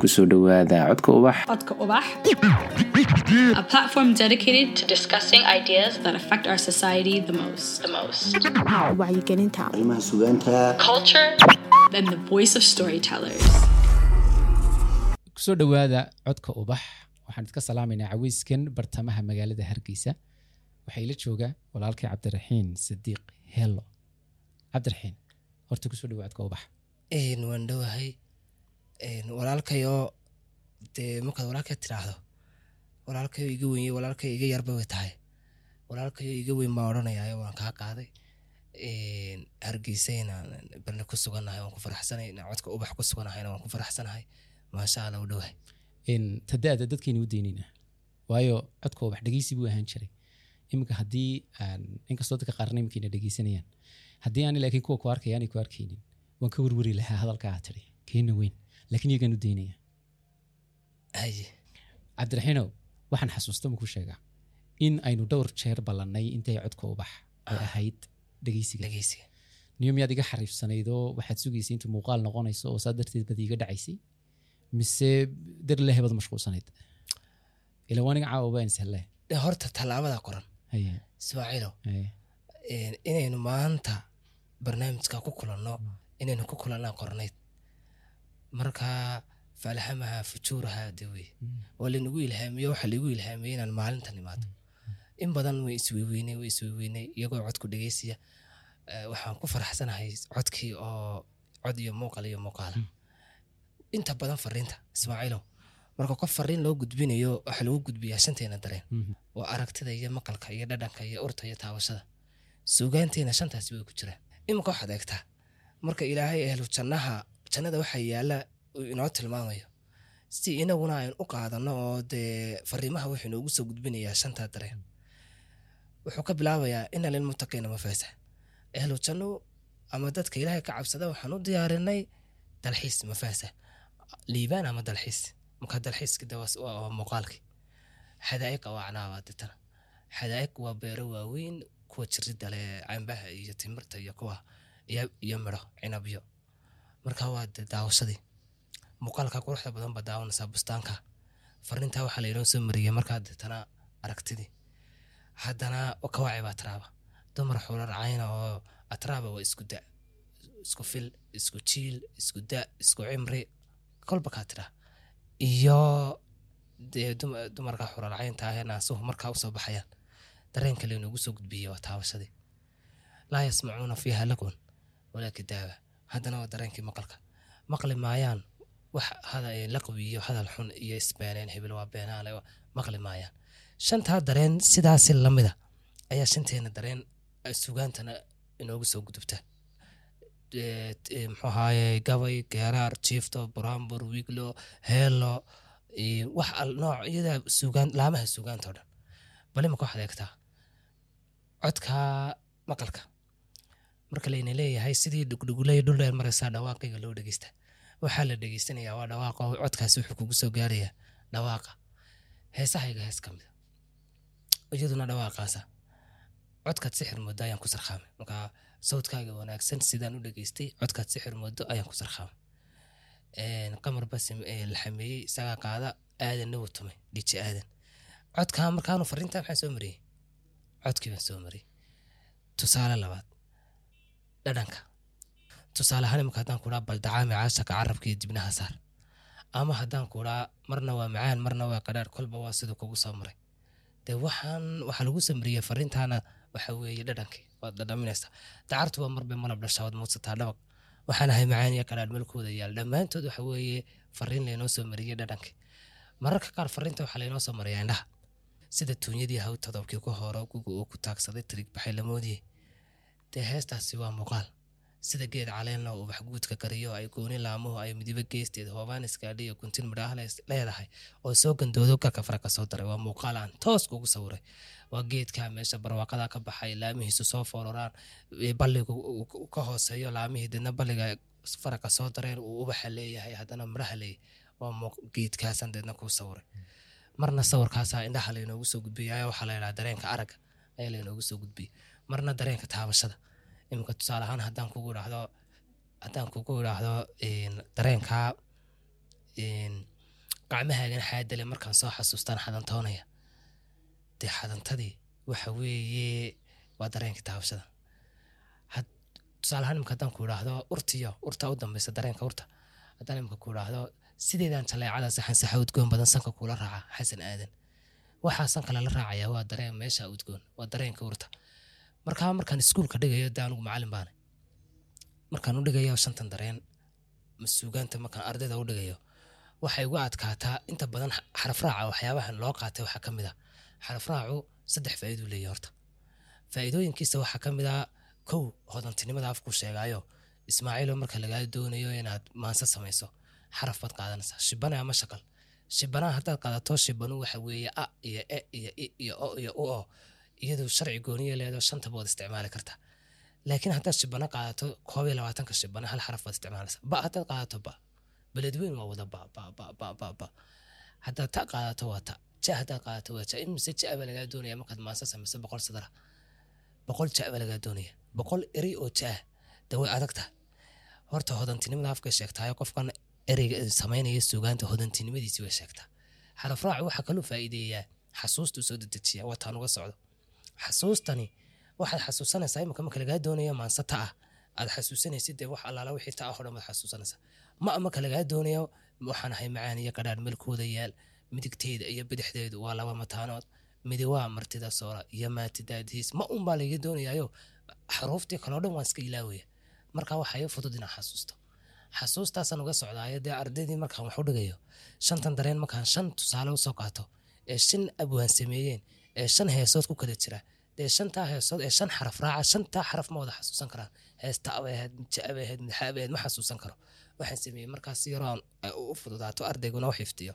ku soo dhowaada codka ubax. Codka Ubax, a platform dedicated to discussing ideas that affect our society the most. The most. wacyigelinta arrimaha sugaanta Culture and the voice of storytellers. ku soo dhowaada codka ubax. Waxaan idka salaamaynaa caweyskan bartamaha magaalada hargeysa. Waxaa ila jooga walaalkay cabdiraxiin sadiiq heelo cabdiraxiin horta ku soo dhowa codka ubax. Waan dhowahay walaalkayoo dee markaad walaalkay tidhaahdo walaalkayo iga wenye walaalkayo iga yarba way tahay. Walaalkayo iga weyn baan odhanayaa waan kaa qaaday. Een, hargeysa inaan barne ku suganahay waan ku faraxsanahay inaan codka ubax ku suganahayna waan ku faraxsanahay. Maasha allah u dhowahay tadaada dadkayna u daynayna waayo codka ubax dhegeysi buu ahaan jiray. Iminka haddii inkastoo dadka qaarna iminkayna dhegeysanayaan. Haddii aan laakiin kuwa ku arkaya ku arkaynin. Waan ka warwari lahaa hadalka aad tiri keena weyn laakiin iyagaan u daynaya cabdiraxiinow waxaan xasuusta ma ku sheegaa. In aynu dhowr jeer ballannay intay codka ubax ay Ah. ahayd dhegeysiga. Niyo miyaad iga xariifsanaydoo waxaad sugaysay intuu muuqaal noqonayso oo saa darteed bad iiga dhacaysay mise dar lehe baad mashquulsanayd? Ila waaniga caawa Dee horta tallaabada qoran Een, inaynu maanta barnaamijka ku kulanno inaynu ku kulannaa qornayd marka falxamaha fujuuraha de wey. Waa laynagu ilhaamiyo waxaa laygu ilhaamiyey inaan maalintan imaado in badan way isweyweynay way isweyweynay iyagoo codku dhegeysiya Eh, waxaan ku faraxsanahay codkii oo cod iyo muuqal iyo muuqaala inta badan fariinta ismaaciilow marka qof fariin loo gudbinayo waxaa lagu gudbiyaa shanteena dareen. Mhm. waa aragtida iyo maqalka iyo dhadhanka iyo urta iyo taabashada. Suugaanteena shantaasi way ku jiraan. Iminka waxaad eegtaa marka ilaahay ehlu jannaha jannada waxaa yaalla uu inoo tilmaamayo. Si inaguna aynu u qaadano oo dee fariimaha wuxuu inoogu soo gudbinayaa shantaa dareen wuxuu ka bilaabayaa ina lilmuttaqiina mafaasa. Ehlu janno ama dadka ilaahay ka cabsada waxaan u diyaarinay dalxiis mafaasa. Liibaan ama dalxiis? Marka dalxiiska de waa- waa xadaa'iqa waa canaabaa ditana xadaa'iq waa beero waaweyn kuwa jirida leh cambaha iyo timirta iyo kuwa iyo midho cinabyo marka waa daawashadii. Muuqaalka quruxda badan ba daawanaysaa bustaanka. Fariintaa waxaa laynoo soo mariyey markaa deetana aragtidii. Haddana kawaaci baa atraaba dumar xular cayna oo atraaba waa isku da isku fil isku jiil isku da isku cimri kolba kaa tiraa iyo dee dum- dumarka xurar caynta ah ee naasuhu markaa u soo baxayaan dareenka laynoogu soo gudbiyey waa taabashadii laa yasmacuuna fiiha lagun walaa kidaaba haddana waa dareenkii maqalka. Maqli maayaan. Wax hada laqwi iyo hadal xun iyo isbeeneen hebel waa beenaale maqli maayaan. Shantaa dareen sidaasi lamida ayaa shanteena dareen sugaantana inoogu soo gudubta. Muxuu ahaaye gabay geeraar jiifto buraambur wiglo heelo wax noocyada sugaan laamaha sugaanta dhan. Bal imika waxaad eegtaa codka maqalka marka layna leeyahay sidii dhugdhuguley dhul dheer maraysaa dhawaaqayga loo dhegeysta waxaa la dhegeysanayaa waa dhawaaqa oo codkaasi wuxuu kugu soo gaarayaa dhawaaqa. Heesahayga hees ka mida iyaduna dhawaaqaasa codkaad sixir moodo ayaan ku sarkhaamay marka sawdkaaga wanaagsan sidaan u dhegeystay codkaad sixir moodo ayaan ku sarkhaamay Een, qamar basim ee la xameeyey isagaa qaada aadanna wuu tumay dhiji aadan. Codkaa markaanu fariintaa maxaan soo mariyey. Codkii baan soo mariyey. Tusaale labaad dhadhanka. Tusaale ahaan imika haddaan kuraa baldacaami caashaka carabka iyo dibnaha saar ama haddaan kuraa marna waa macaan marna waa qadhaar kolba waa siduu kugu soo maray. Dee waxaan waxaa lagu samariyey fariintaana waxa weeye dhadhankii waad dhadhaminaysaa dacartu waa marbay malab dhashaa waad muudsataa dhabaq waxaan ahay macaan iyo qadhaar melkooda yaal. Dhammaantood waxa weeye fariin laynoo soo mariyey dhadhankii mararka qaar fariinta waxaa laynoo soo mariyaa indhaha sida tuunyadii haw ku horo guga uu ku taagsaday tirig baxay la moodiyey dee heestaasi waa muuqaal. Sida geed caleenna uu waxguudka kariyo ay gooni laamuhu ay midibo geesteed hoobaan iskaadhi iyo guntin midhaah lees- leedahay oo soo gandoodo garka fara ka soo daray waa muuqaal aan toos kugu sawiray waa geedka meesha barwaaqada ka baxay laamihiisu soo foororaan uu ka hooseeyo laamihii deedna balliga fara ka soo dareen uu ubaxa leeyahay haddana midhaha leeyahay waa geedkaasan deedna kuu sawiray marna sawirkaasaa indhaha laynoogu soo gudbiyay waxaa la yidhaha dareenka aragga ayaa laynoogu soo gudbiyey marna dareenka taabashada. Iminka tusaale ahaan haddaan kugu idhaahdo haddaan kugu idhaahdo een, dareenka een, gacmahaagana xaadale markaan soo xasuustaan xadantoonaya. Dee xadantadii waxa weeye waa dareenka taabashada. Had tusaale ahaan imika haddaan ku idhaahdo urtiyo urta u dambaysa dareenka urta. Haddaan imika ku idhaahdo sideedaan jaleecada saxan saxa udgoon badan sanka kula raaca xasan aadan. Waxaa sanka lala raacaya waa dareen meesha udgoon waa dareenka urta markaa markaan iskuulka dhigayo dee anigu macalin baana markaan u dhigayo shantan dareen masuugaanta markaan ardayda u dhigayo waxay uga adkaataa inta badan xa- xaraf raaca waxyaabahan loo qaatay waxaa ka mid a xaraf raacu saddex faa'iiduu leeyahay horta. Faa'iidooyinkiisa waxaa ka mid a kow hodantinimada afku sheegaayo ismaaciilo marka lagaa doonayo inaad maanse samayso xaraf baad qaadanaysaa shibane ama shakal. Shibanaha haddaad qaadato shibanu waxa weeye a iyo e iyo i iyo o iyo u o iyadu sharci gooniya leedo shantaba waad isticmaali kartaa laakiin haddaad shibano qaadato koob iyo labaatanka shibane hal xaraf baad isticmaalaysaa ba haddaad qaadato ba. Beledweyn waa wada ba ba ba ba ba ba. Haddaad ta qaadato waa ta ja haddaad qaadato waa ja imise ja baa lagaa doonaya markaad maanse samayso boqol sadara. Boqol ja baa lagaa doonaya. Boqol eri oo ja de way adag tahay horta hodantinimada afkay sheegtaayo qofkan ereyga samaynaya suugaanta hodantinimadiisi way sheegtaa. Xaraf raaci waxaa kaloo faa'iideeyaa xasuustuu soo dedejiya wataan uga socdo xasuustani. Waxaad xasuusanaysaa imika marka lagaa doonayo maanse ta ah. Aad xasuusanaysid dee wax allaala wixii ta ah oo dhan baad xasuusanaysaa. Ma marka lagaa doonayo? Waxaan ahay macaan iyo qadhaadh melkooda yaal. Midigteeda iyo bidixdeedu waa laba mataanood. Midi waa martida soora iyo maatidaadiis ma un baa layga doonayayo xaruuftii kaloo dhan waan iska ilaawaya. Marka waxaa fudud inaan xasuusto. Xasuustaasaan uga socdaayo dee ardaydii markaan wax u dhigayo. Shantan dareen markaan shan tusaale u soo qaato ee shan abwaan sameeyeen ee shan heesood ku kala jira. Dee shantaa heesood ee shan xaraf raaca shantaa xaraf ma wada xasuusan karaan. Heesta abay ahayd ja abay ahayd midxa abay ahayd ma xasuusan karo. Waxaan sameeyey markaas si yaroo aan ay u fududaato ardayguna u xifdiyo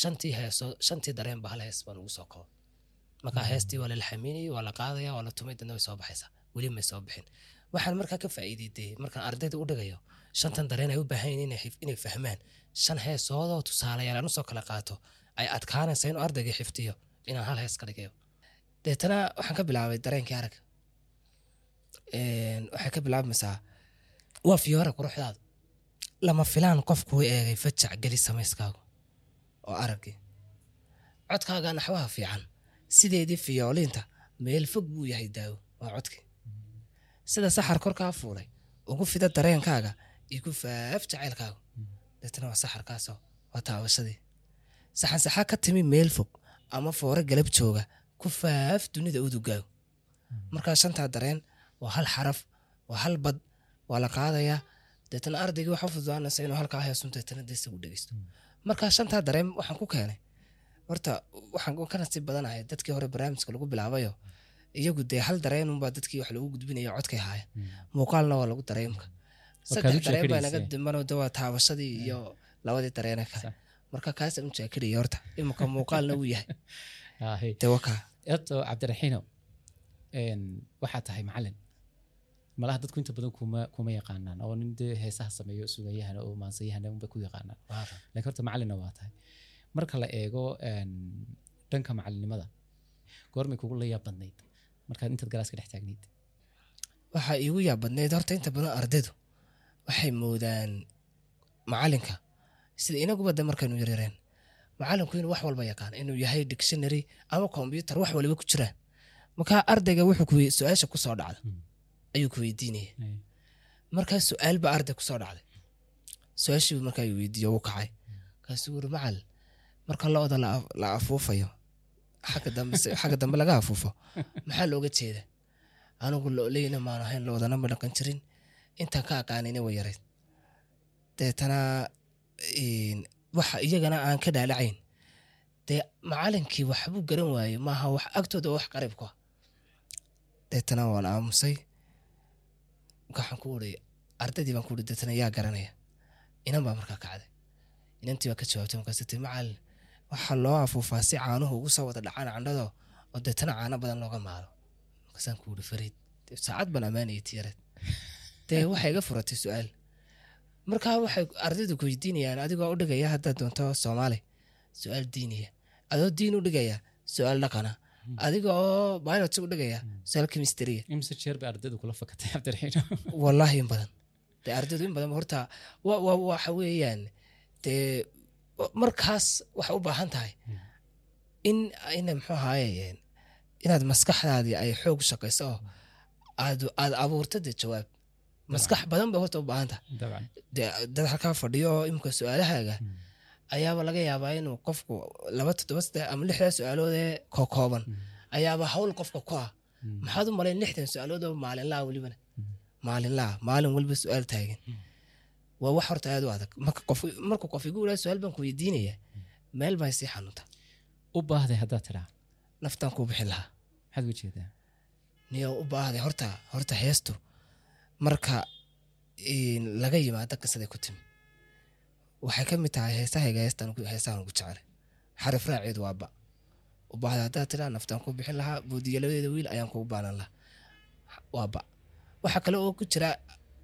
shantii heesood shantii dareen ba hal hees baan ugu soo kabo markaa heestii waa la laxaminayay waa la qaadaya waa la tumay dadna way soo baxaysaa weli may soo bixin. Waxaan markaa ka faa'iideydee markaan ardayda u dhigayo shantan dareen ay u baahan yihiin inay fahmaan. Shan heesoodoo tusaalayaal aan u soo kala qaato. Ay adkaanaysa inuu ardayga xifdiyo inaan hal hees ka dhigayo deetana waxaan ka bilaabay dareenkii arag. Waxay ka bilaabmaysaa waa fiyoore quruxdaadu lama filaan qofku u eegay fajac geli samayskaagu oo araggii codkaaga naxwaha fiican sideedii fiyooliinta meel fog buu yahay daawo waa codkii sida saxar korkaa fuulay ugu fida dareenkaaga iyo ku faaf jacaylkaagu. Deetana waa saxarkaasoo waa taabashadii. Saxan saxa ka timi meel fog ama foore galab jooga ku faaf dunida udugaagu markaa shantaa dareen waa hal xaraf waa hal bad waa la qaadayaa deetana ardaygii waxa fududaanaysa inuu halkaa heesun deetana dee isagu dhegeysto markaa shantaa dareen waxaan ku keenay. Horta waxaan ka nasiib badanahay dadkii hore barnaamijka lagu bilaabayo. Iyagu dee hal dareenunbaa dadkii wax lagu gudbinaya codkay haaya muuqaalna waa lagu u saddex dareen baa naga dimanoo de waa taabashadii iyo labadii dareene kale. Marka kaasaan u jeekadaya horta. Imika muuqaalna uu yahay. Wakaa eto cabdiraxiino een, waxaa tahay macalin. Malaha dadku inta badan kuma kuma yaqaanaan oo nin dee heesaha sameeyo sugayahana oo maansayahana unbay ku yaqaanaan. Laakiin horta macalinna waa tahay. Marka la eego dhanka macalinimada goormay kugu la yaab badnayd markaad intaad galaaska dhex taagnayd. Waxaa iigu yaab badnayd horta inta badan ardaydu waxay moodaan macalinka. Sida inaguba de markaynu yaryareen macalinku inuu wax walba yaqaan inuu yahay dictionary ama combyutar wax waliba ku jiraan markaa ardayga wuxuu su'aasha ku soo dhacda ayuu ku weydiinaya Ay, markaa su'aal baa arday ku soo dhacday. Su'aashiibu markaa uu weydiiyo wuu kacay. Kaasuu wuri macal marka lo-da la af- la afuufayo xagga dambe laga afuufo maxaa looga jeeda anigu loleyna maan ahayn loodana ma dhaqan jirin. Intaan ka aqaanina way yarayd. Deetana waxa iyagana aan ka dhaalacayn. Dee macalinkii waxbuu garan waaye maaha wax agtooda wax qarib ku ah deetana waan aamusay. Waxaan ku uri ardaydii baan ku uri deetana yaa garanaya. Inan baa markaa kacday. Inantii baa ka jawaabtay markaas macalin waxaa loo afuufaa si caanuhu ugu soo wada dhacaan candhado oo deetana caano badan looga maalo. Markaasaan ku uri fariid saacad baan ammaanayay tiyareed. Dee waxay iga furatay su'aal markaa waxay ardaydu ku weydiinayaan adigoo u dhigaya haddaad doonto soomaali. Su'aal diiniya adoo diin u dhigaya su'aal dhaqana. Adiga oo biology u dhigaya su'aal cabdiraxiino wallaahi in badan. Dee ardaydu in badan horta wa- wa- waxa weeyaan dee markaas waxay u baahan tahay. In ina muxuu ahaaye inaad maskaxdaadii ay xoog shaqayso oo aad aad abuurto dee jawaab maskax badan bay horta u baahan tahay dad halkaa fadhiyo imika su'aalahaaga Mm. ayaaba laga yaabaa inuu qofku laba toddoba saddex ama lixdaa su'aalood ee kookooban ayaaba hawl qofka ku ah. Mm. maxaad u malayn lixdan su'aalood oo maalinlaha welibana maalinlaha maalin weliba su'aal taagan waa wax horta aad u adag. Marka qof igu yidhaha su'aal baan ku weydiinaya. Meel baa sii xanuunta. U baahday haddaad tidhaa? Naftaan kuu bixin lahaa. Maxaad uga jeedaa? Niyo u baahday. Horta horta heestu marka laga yimaado qisaday ku timi. Waxay ka mid tahay heesahayga heesahan ugu jecelay xarif raaceedu waa ba. U baahday haddaad naftaan kuu bixin lahaa boodiyaladeeda wiil ayaan kugu baanan lahaa. Waa ba. Waxaa kale oo ku jira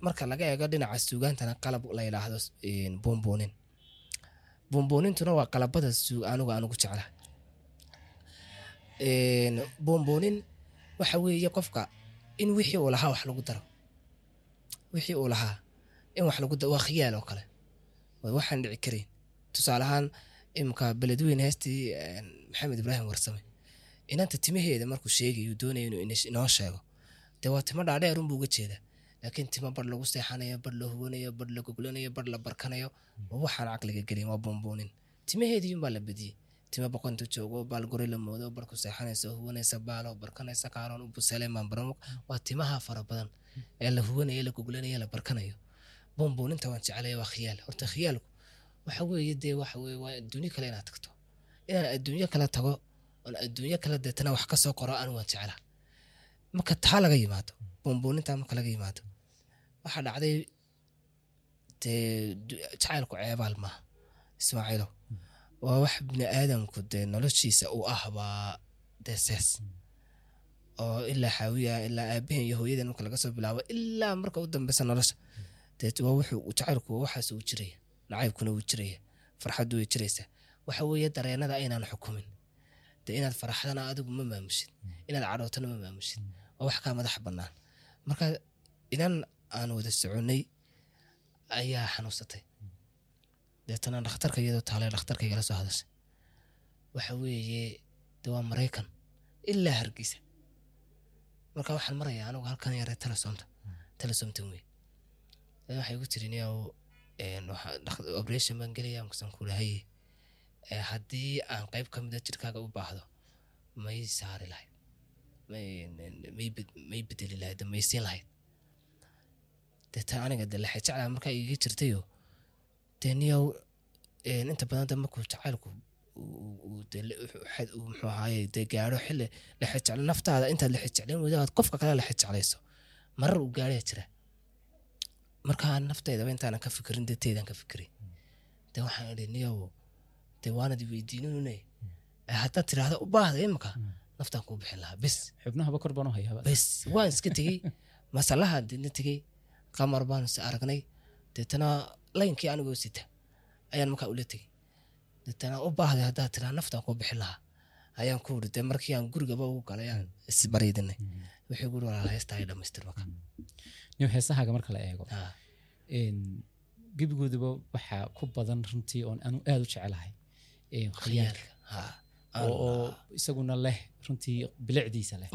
marka laga eego dhinaca suugaantana qalab la yidhaahdo in, buunbuunin buunbuunintuna waa qalabada suug anigu aan ugu jeclahay Een, buunbuunin waxa weeye qofka in wixii uu lahaa wax lagu daro wixii uu lahaa in wax waa khiyaal oo kale. Waxaan dhici karayn tusaale ahaan imika beledweyne heestii maxamed ibraahim warsame. Inanta timaheeda markuu sheegayo doonaya inoo sheego dee waa timo dhaadheer unbuu uga jeeda laakiin timo bar lagu seexanayo bar la hubanayo bar la goglanayo bar la barkanayo waxaan caqliga gelin waa buunbuunin. Timaheedii unbaa la bediyey timo boqonta joogo baal gori la moodo bar ku seexanaysa huwanaysa baalo barkanaysa kaaroon u busaleemaan baramug waa timaha fara badan ee la huwanayo la goglanayo la barkanayo. Buunbuuninta waan jecelaya waa khiyaal. Horta khiyaalku waxa weeye dee waxa weye waa adduunyo kale inaad tagto. Inaan adduunyo kale tago oon adduunyo kale deetana wax ka soo qoro anigu waan jeclaa. Marka taa laga yimaado buunbuuninta marka laga yimaado waxaa dhacday dee jacaylku ceebaal maaha ismaaciilow. Waa wax bini aadamku dee noloshiisa u ah baa dee sees oo ilaa xaawiya ilaa aabaheen iyo hooyaden marka laga soo bilaabo ilaa marka u dambeysa nolosha. Dee waa wuxuu jacaylku waxaas uu jiraya nacaybkuna wuu jiraya farxaddu way jiraysaa. Waxa weeye dareenada aynaan xukumin. Dee inaad faraxdana adigu ma maamushid inaad cadhootana ma maamushid waa wax kaa madax bannaan. Marka inan aan wada soconnay ayaa xanuunsatay. Deetana dhakhtarka iyadoo taalay dhakhtarka igala soo hadashay. Waxa weeye de waa maraykan. Ilaa hargeysa marka waxaan marayaa anigu halkan yare telesomta telesomtan wey waxay igu tiri niyow operation baan gelaya markaasaan ku haddii aan qayb ka mida jirkaaga u baahdo may saari lahayd. May may bed- may bedeli lahayd may siin lahayd. Deetan aniga de lexe jeclaa markaa iga jirtayo dee niyow inta badan de markuu jacaylku muxuu ahaaye dee gaaro naftaada intaad lexe jeclayn weydo aad qofka kale lexe jeclayso marar uu gaaraya jira markaa nafteydaba intaanan ka fikirin dee teydaan ka fikiray dee waxaan idhi niyow dee waanad weydiininune haddaad tiraahda u baahda imika naftaan kuu bixin lahaa bis xubnahaba kor baan u waan iska tegey masalaha didna tegey qamar baan is aragnay deetana laynkii anigoo sita ayaan markaa ula tegey deetana u baahday haddaad tiraa naftaan kuu bixin lahaa. Ayaan ku uri dee markii aan gurigaba ugu galay aan isbaryidinay wixii guri walaala heestaa ay dhamaystir marka. Niyo heesahaaga marka la eego Ah, gebigooduba waxaa ku badan runtii oon anu aad u jecelahay khiyaalka ha oo isaguna leh runtii bilicdiisa leh.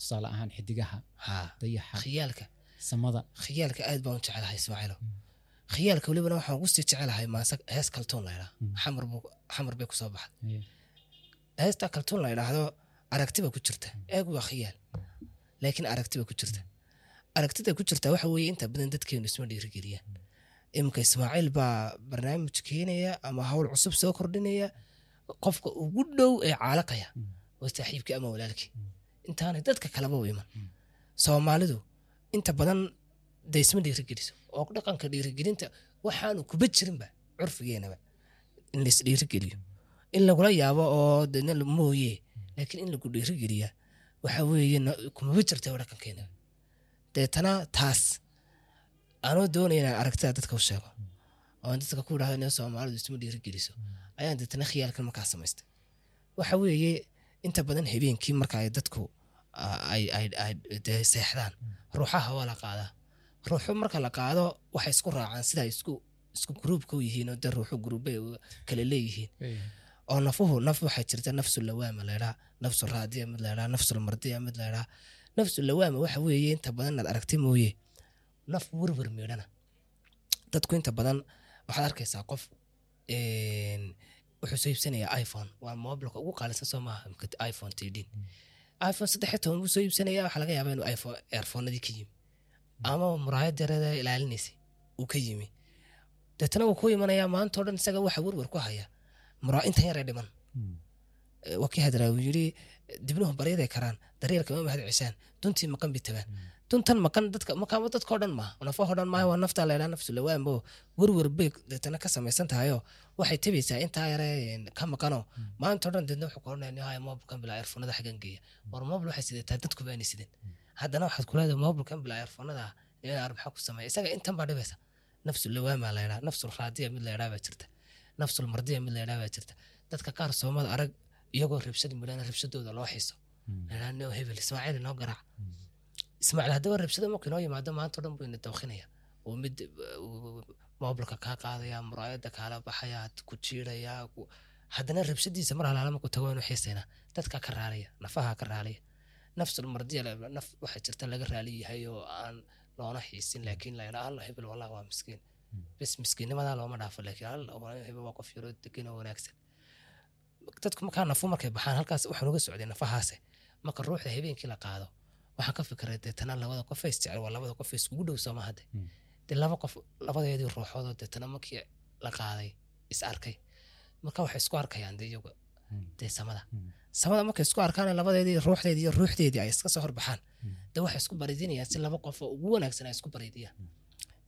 Tusaale ahaan xidigaha ha dayaxa khiyaalka samada. Khiyaalka aad baan u jecelahay ismaaciilo khiyaalka welibana waxaan ugu sii jecelahay maase hees kaltuun la idhaa Mm. xamar bay ku soo baxday. Ee, heesta kaltuun la idhaahdo aragtiba ku jirta. Eeg waa khiyaal laakiin aragtiba ku jirta. Aragtida ku jirta waxa weeye inta badan dadkeenu isma dhiirigeliya imika ismaaciil baa barnaamij keenaya ama hawl cusub soo kordhinaya qofka ugu dhow ee caalaqaya waa saaxiibkii ama walaalkii. Intaanay dadka kaleba u iman soomaalidu inta badan de isma dhiirigeliso oo dhaqanka dhiirigelinta waxaanu kuba jirinba curfigeenaba in lais dhiirigeliyo in lagula yaabo oo mooye laakiin in lagu dhiirigeliya waxa weeye kumaba jirta dhaqankeena deetana taas anoo doonaya inaan aragtida dadka u sheego oo aan dadka ku idhahdo ina soomaalidu isma dhiirigeliso ayaan deetana khiyaalkan markaa samaystay waxa weeye inta badan habeenkii marka ay dadku ah, ay seexdaan ruuxaha waa la qaadaa ruuxu marka la qaado waxay isku raacaan sida isku isku gruubka u yihiin oo de ruuxu gruube kale leeyihiin. Oo nafuhu naf waxaa jirta nafsu lawaama laydhaa nafsu raadiya mid laydhaa nafsul mardiya mid laydhaa nafsu lawaama waxa weeye inta badan inaad aragtay mooye naf werwer meedhana dadku inta badan waxaad arkaysaa qof wuxuu soo iibsanayaa iphone waa mobilka ugu qaalisan soo maaha iphone tdin iphone saddex toban buu soo iibsanaya waxaa laga yaabaa inuu iphone earphonadii ka yimi ama muraayad yarada ilaalinaysay uu ka yimi. Deetana wuu ku imanayaa maanta o dhan isaga waxa werwer ku haya. Muraa intan yaree dhiman. Eh, waa kii hadraa uu yidhi dibnuhu baryaday karaan daryeelka ma mahad ceshaan duntii maqan bi tabaan. Duntan maqan dadka makaama dadka o dhan maaha nafahoo dhan maaha waa naftaa laydhaa nafsu lawaanbo werwer bay deetana ka samaysan tahayoo waxay tabaysaa intaa yare ka maqanoo maanta o dhan deedna wuxuu ku oranaya haya mobilkan bilaa earfonada xaggan geeya. War mobil waxay sidataa dadku baani sidin haddana waxaad ku leedahay mobilkan bilaa earfonada inaan maxaa ku sameeya. Isaga intan baa dhibaysa. Nafsu lawaamaa laydhaa nafsul raadiya mid laydhaa baa jirta. Nafsul mardiya mid laydhaa baa jirta. Dadka qaar soomada arag iyagoo rabshadi midhana rabshadooda loo xiso laydhaa noo hebel ismaaciil inoo garaac ismaaciil haddaba rabshada marka inoo yimaado maanta dhan buu ina dawkinaya uu mid mobilka kaa qaadaya muraayada kaala baxaya ku jiiraya haddana rabshadiisa mar halaala marku tago inuu xiisaynaa dadka ka raalaya nafaha ka raalaya nafsul mardiya la- naf waxaa jirta laga raali yahay oo aan loona xiisin laakiin la yidhaa alla hebel wallah waa miskiin bes miskiinnimadaa looma dhaafo laakiin alla waa hebel waa qof yaroo degan oo wanaagsan. Dadku markaa nafu markay baxaan halkaas waxaan uga socday nafahaase. Marka ruuxda habeenkii la qaado waxaan ka fikiray deetana labada qof ay isjecel waa labada qof ay iskugu dhow sooma hadde dee laba qof labadeedii ruuxoodoo deetana markii la qaaday is arkay. Marka waxay isku arkayaan dee iyagu dee samada. Samada markay isku arkaan labadeedii ruuxdeedii iyo ruuxdeedii ay iska soo horbaxaan. Dee waxay isku bariidinayaan si laba qof oo ugu wanaagsan ay isku bariidiyaan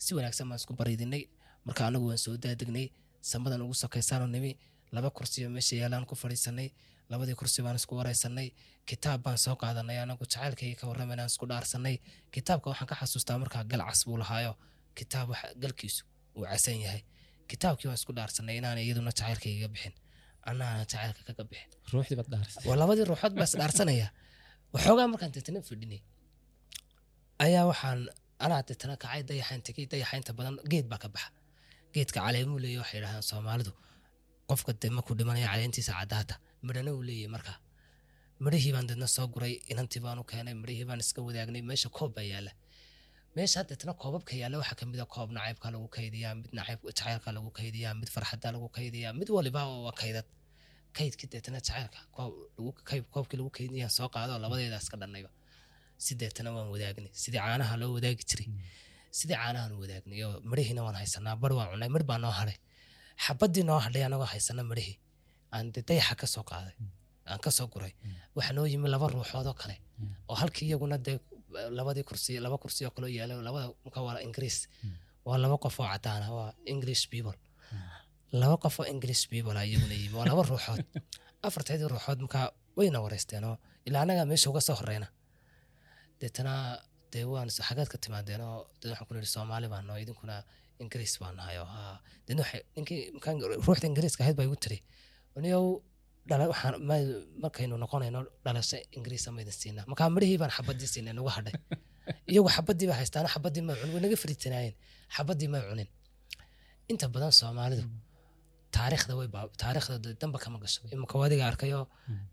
si wanaagsan baan isku bariidinay. Marka anagu waan soo daadegnay samadan ugu sokaysaanoo nimi laba kursiyo meesha yaalaan ku fadhiisanay labadii kursi baan isku wareysanay kitaab baan soo qaadanay anagu jacaylkayga ka warramayna isku dhaarsanay kitaabka waxaan ka xasuustaa markaa gal cas buu lahaayo. Kitaab galkiisu uu casan yahay. Kitaabkii waan isku dhaarsanay inaana iyaduna jacaylkayga bixin annaana jacaylka kaga bixin ruuxdii baad dhaarisay. Waa labadii ruuxood baa isdhaarsanaya waxoogaa markaan deetana fadhinay ayaa waxaan anaa deetana kacay dayaxaan tegey dayaxa inta badan geed baa ka baxa. Geedka caleemuu leeyahy waxay yidhahdaan soomaalidu qofka dee markuu dhimanaya caleentiisa caddaata. Midhana uu leeyahy markaa midhihii baan deedna soo guray inantii baan u keenay midhihii baan iska wadaagnay meesha koob baa yaalla meesha deetna koobabka yaalla waxaa ka mid a koob nacaybka lagu kaydiyaa mid nacayb jacaylka lagu kaydiyaa mid farxadda lagu kaydiyaa mid waliba waa kaydad. Kaydkii deetana jacaylka koobkii lagu kaydiyaan soo qaado labadeedaas ka dhannayba si deetana waan wadaagnay sidii caanaha loo wadaagi jiray. Sidii caanahan wadaagnay oo midhihiina waan haysanaa bar waan cunay midh baa noo hadhay xabadii noo hadhay anagoo haysana midhihii aan de dayaxa ka soo qaaday aan ka soo guray. Waxaa noo yimi laba ruuxoodoo kale. Oo halkii iyaguna dee labadii kursi laba kursi oo kaloo yaalla labada marka waa ingiriis. Waa laba qof oo cadaana waa english people. Laba qof oo english people a iyaguna yimi waa laba ruuxood. Afarteedii ruuxood markaa wayna wareysteen oo ilaa anagaa meesha uga soo horeyna deetana dee waan xagaad ka timaadeen oo dee waxaan ku nihi soomaali noo idinkuna ingiriis baan nahay oo haa. Markaan ruuxda ingiriiska ahayd baa igu tiri niyow dhala waxaan ma- markaynu noqonayno dhalasho ingiriisa maydin siinaa markaa midhihii baan xabadii siinay nagu hadhay. Iyagu xabadii baa xabadii may cunin way naga fariitanaayeen xabadii may cunin. Inta badan soomaalidu taariikhda way taariikhda damba kama gasho. Imika wadiga arkayo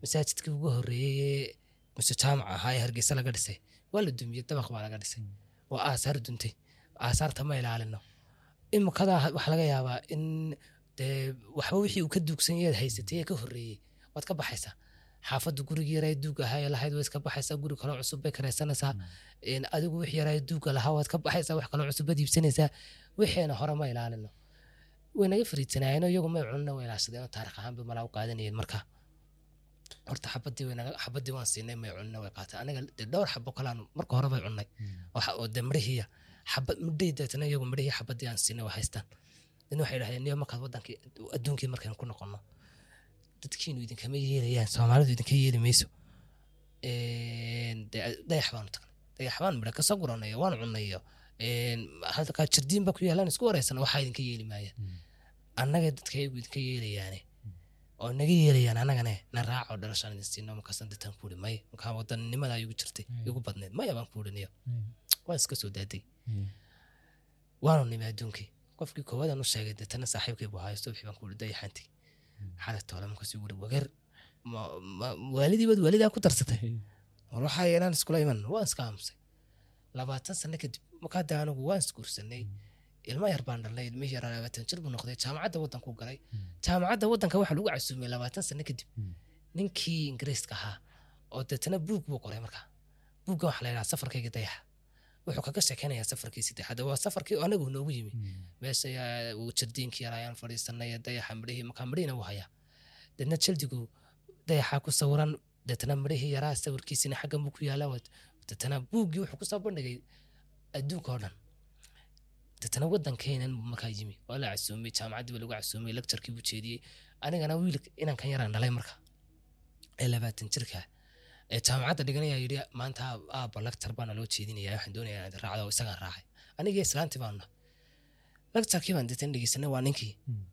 masaajidkii ugu horreeyey ee muse jaamac ahaa ee hargeysa laga dhisay. Waa la dumiyey dabaq baa laga dhisay. Waa aasaar duntay. Aasaarta ma ilaalino. Imikada waxaa laga yaabaa in dee waxba wixii uu ka duugsan haysatay ee ka horreeyey waad ka baxaysaa. Xaafadda gurigii yaraa duug ahaa lahayd waad ka baxaysaa. Guri kaloo cusub bay karaysanaysaa. Een, adigu wixii yaraa duuga lahaa waad ka baxaysaa. Wax kaloo cusub baad iibsanaysaa. Wixiina hore ma ilaalino. Way naga fariidsanaayeenoo iyagu may cunina way ilaashadeenoo taarikh ahaan bay malaa u qaadanayeen marka. Horta xabadii xabadii waan siinay may cunina way qaateen. Aniga dee dhowr xabo kalaan marka hore bay cunnay waxa oo dee midhihiya xabad midhihii deetana iyagu midhihii xabadii aan siinay way haystaan. Dan waxay dhahdeen niyo markaad wadankii adduunkii markaynu ku noqono dadkiinu idinkama yeelayaan soomaalidu idinka yeeli mayso. Dayax baanu tagnay dayax baan midha ka soo guranay waan cunayo. Halkaa jirdiin ba ku yaalaan isku wareysana waxaa idinka yeeli maayaan annaga dadka iyagu idinka yeelayaane. Oo naga yeelayaan annagane na raaco dhalashaan idin siino markaasan detaan kuuri may. Markaa wadanimada igu jirtay igu badneed maya baan kuurinayo waan iska soo daaday. Waanu nimi adduunkii. Qofkii koowadan u sheegay deetana saaxiibkii buu hayo subxii baan ku uri toole markaasuu wuri wagar ma- ma- waalidii baad waalidaa ku darsatay. War waxaa yeelaan iskula iman waan iska aamusay labaatan sano kadib markaada anigu waan isguursanay. Ilmo yar baan dhalnay ilmihii yaraa labaatan jir buu noqday. Jaamacadda waddanku galay. Jaamacadda waddanka waxaa lagu casuumay labaatan sano kadib. Mm. ninkii ingiriiska ahaa oo deetana buug buu qoray markaa. Buugga waxaa la yidhaha safarkayga dayaxa wuxuu kaga sheekeynayaa safarkii saddexaad waa safarkii anagu noogu yimi. Meesha yaa- uu jardiinkii yar ayaan fadhiisanay dayaxa midhihii markaa midhihiina wuu hayaa. Deedna jaldigu dayaxaa ku sawiran deetana midhihii yaraa sawirkiisina xaggan buu ku yaalaa deetana buuggii wuxuu ku soo bandhigay adduunka oo dhan. Deetana waddankeenan buu markaa yimi. Waa la casuumay jaamacaddii baa lagu casuumay lecturkii buu jeediyey. Anigana wiil inankan yaraan dhalay marka ee labaatan jirka. ee jaamacadda dhiganayaa yidhi maanta aabba lectur baana loo jeedinaya waxaan doonayaa inaad raacdo isagaan raacay. Anigii islaantii baanu nahay. Baan deetan dhegeysanay waa ninkii. Mm.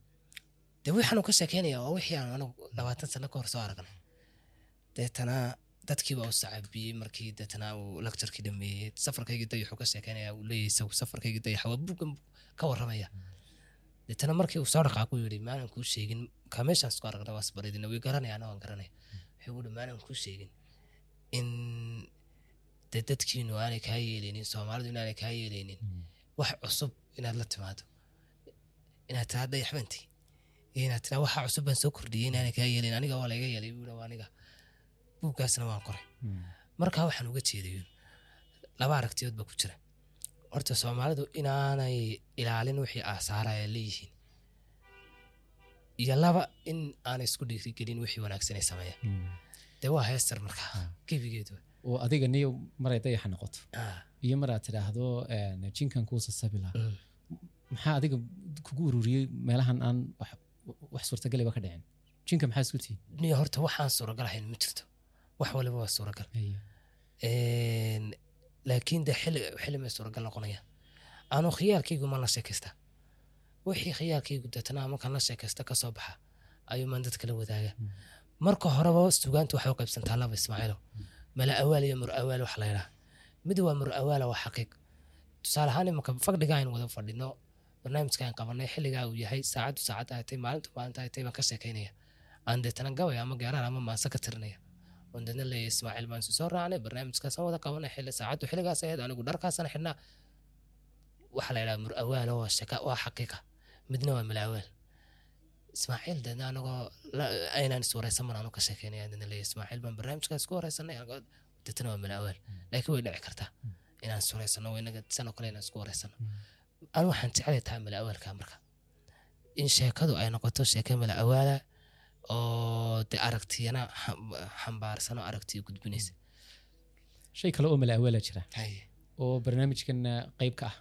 dee waxaanu ka sheekeynaya waa wixii aan anigu labaatan sano ka hor soo aragnay deetana dadkii baa u sacabiyey markii deetana uu lecturkii dhameeyey. Safarkaygii dayaxu ka sheekeynaya uu leeyahay isagu safarkaygii dayaxa waa buuggan ka warramaya. Deetana markii uu soo dhaqaaqu yidhi maanan kuu sheegin kaa meeshaan isku aragna waa isbaridina way garanaya ana waan garanaya. Wuxuu uhi maanan kuu sheegin in dee dadkiinu aanay kaa yeeleynin soomaalidu inaanay kaa yeeleynin wax cusub inaad la timaado. Inaad tiraa dayaxbanti iyo inaad tiraa waxa cusub baan soo kordhiyey inaanay kaa yeelin aniga waa layga yeelay buu waa aniga. Buuggaasna waan qoray. Markaa waxaan uga jeedayo laba aragtiyood baa ku jira. Horta soomaalidu inaanay ilaalin wixii aasaara ay leeyihiin iyo laba in aanay isku dhiirigelin wixii wanaagsan ay dee waa heestar markaa. Ah. gebigeedu oo adiga niyo maray dayaxa noqoto. Ah, iyo maraad tidhaahdo een, jinkan kuu sasabila mm. maxaa adiga kugu ururiyey meelahan aan wax- suurtagaliba ka dhicin? Jinka maxaa isku tihi niyo horta waxaan suuragal ahayn ma jirto. Wax waliba waa suuragal. Laakiin de xili xili may suuragal noqonaya. Anu khiyaalkaygu ma la sheekaysta. Wixii khiyaalkaygu deetana markaan la sheekaysta ka soo baxa ayuu maan dadka la wadaaga marka horeba sugaantu waxay u qaybsantaa laba ismaaciilo mala awaal iyo mur awaal wax la yidhaha mid waa mur awaala waa xaqiiq. Tusaale ahaan imanka fadhiga aynu wada fadhino barnaamijka aan qabanay xilligaa uu yahay saacaddu saacadda ay tahay maalintu maalinta ay tahay baan ka sheekaynaya aan deetana gabay ama gaaraan ama maanse ka tirinaya. Oon deedna leeyahay ismaaciil baan soo raacnay barnaamijkaasaan wada qabanay xilli saacaddu xilligaas ahayd anigu dharkaasana xidhnaa. Waxa la yidhaha mur awaalo waa shaka waa xaqiiqa. Midna waa malaawaal ismaaciil deedna anagoo aynaan iswaraysan baan anu ka sheekeynaya deedna leeyahay ismaaciil baan barnaamijkaas ku waraysanay anagoo- deetana waa malaawaal laakiin way dhici kartaa inaan iswaraysano inaga sanoo kale inaan isku waraysano anu waxaan jeclay tahay malaawaalka marka in sheekadu ay noqoto sheeke malaawaala oo de aragtiyana xam- xambaarsan oo aragtiyo gudbinaysa shay kale oo mala awaala jira oo barnaamijkan qayb ka ah.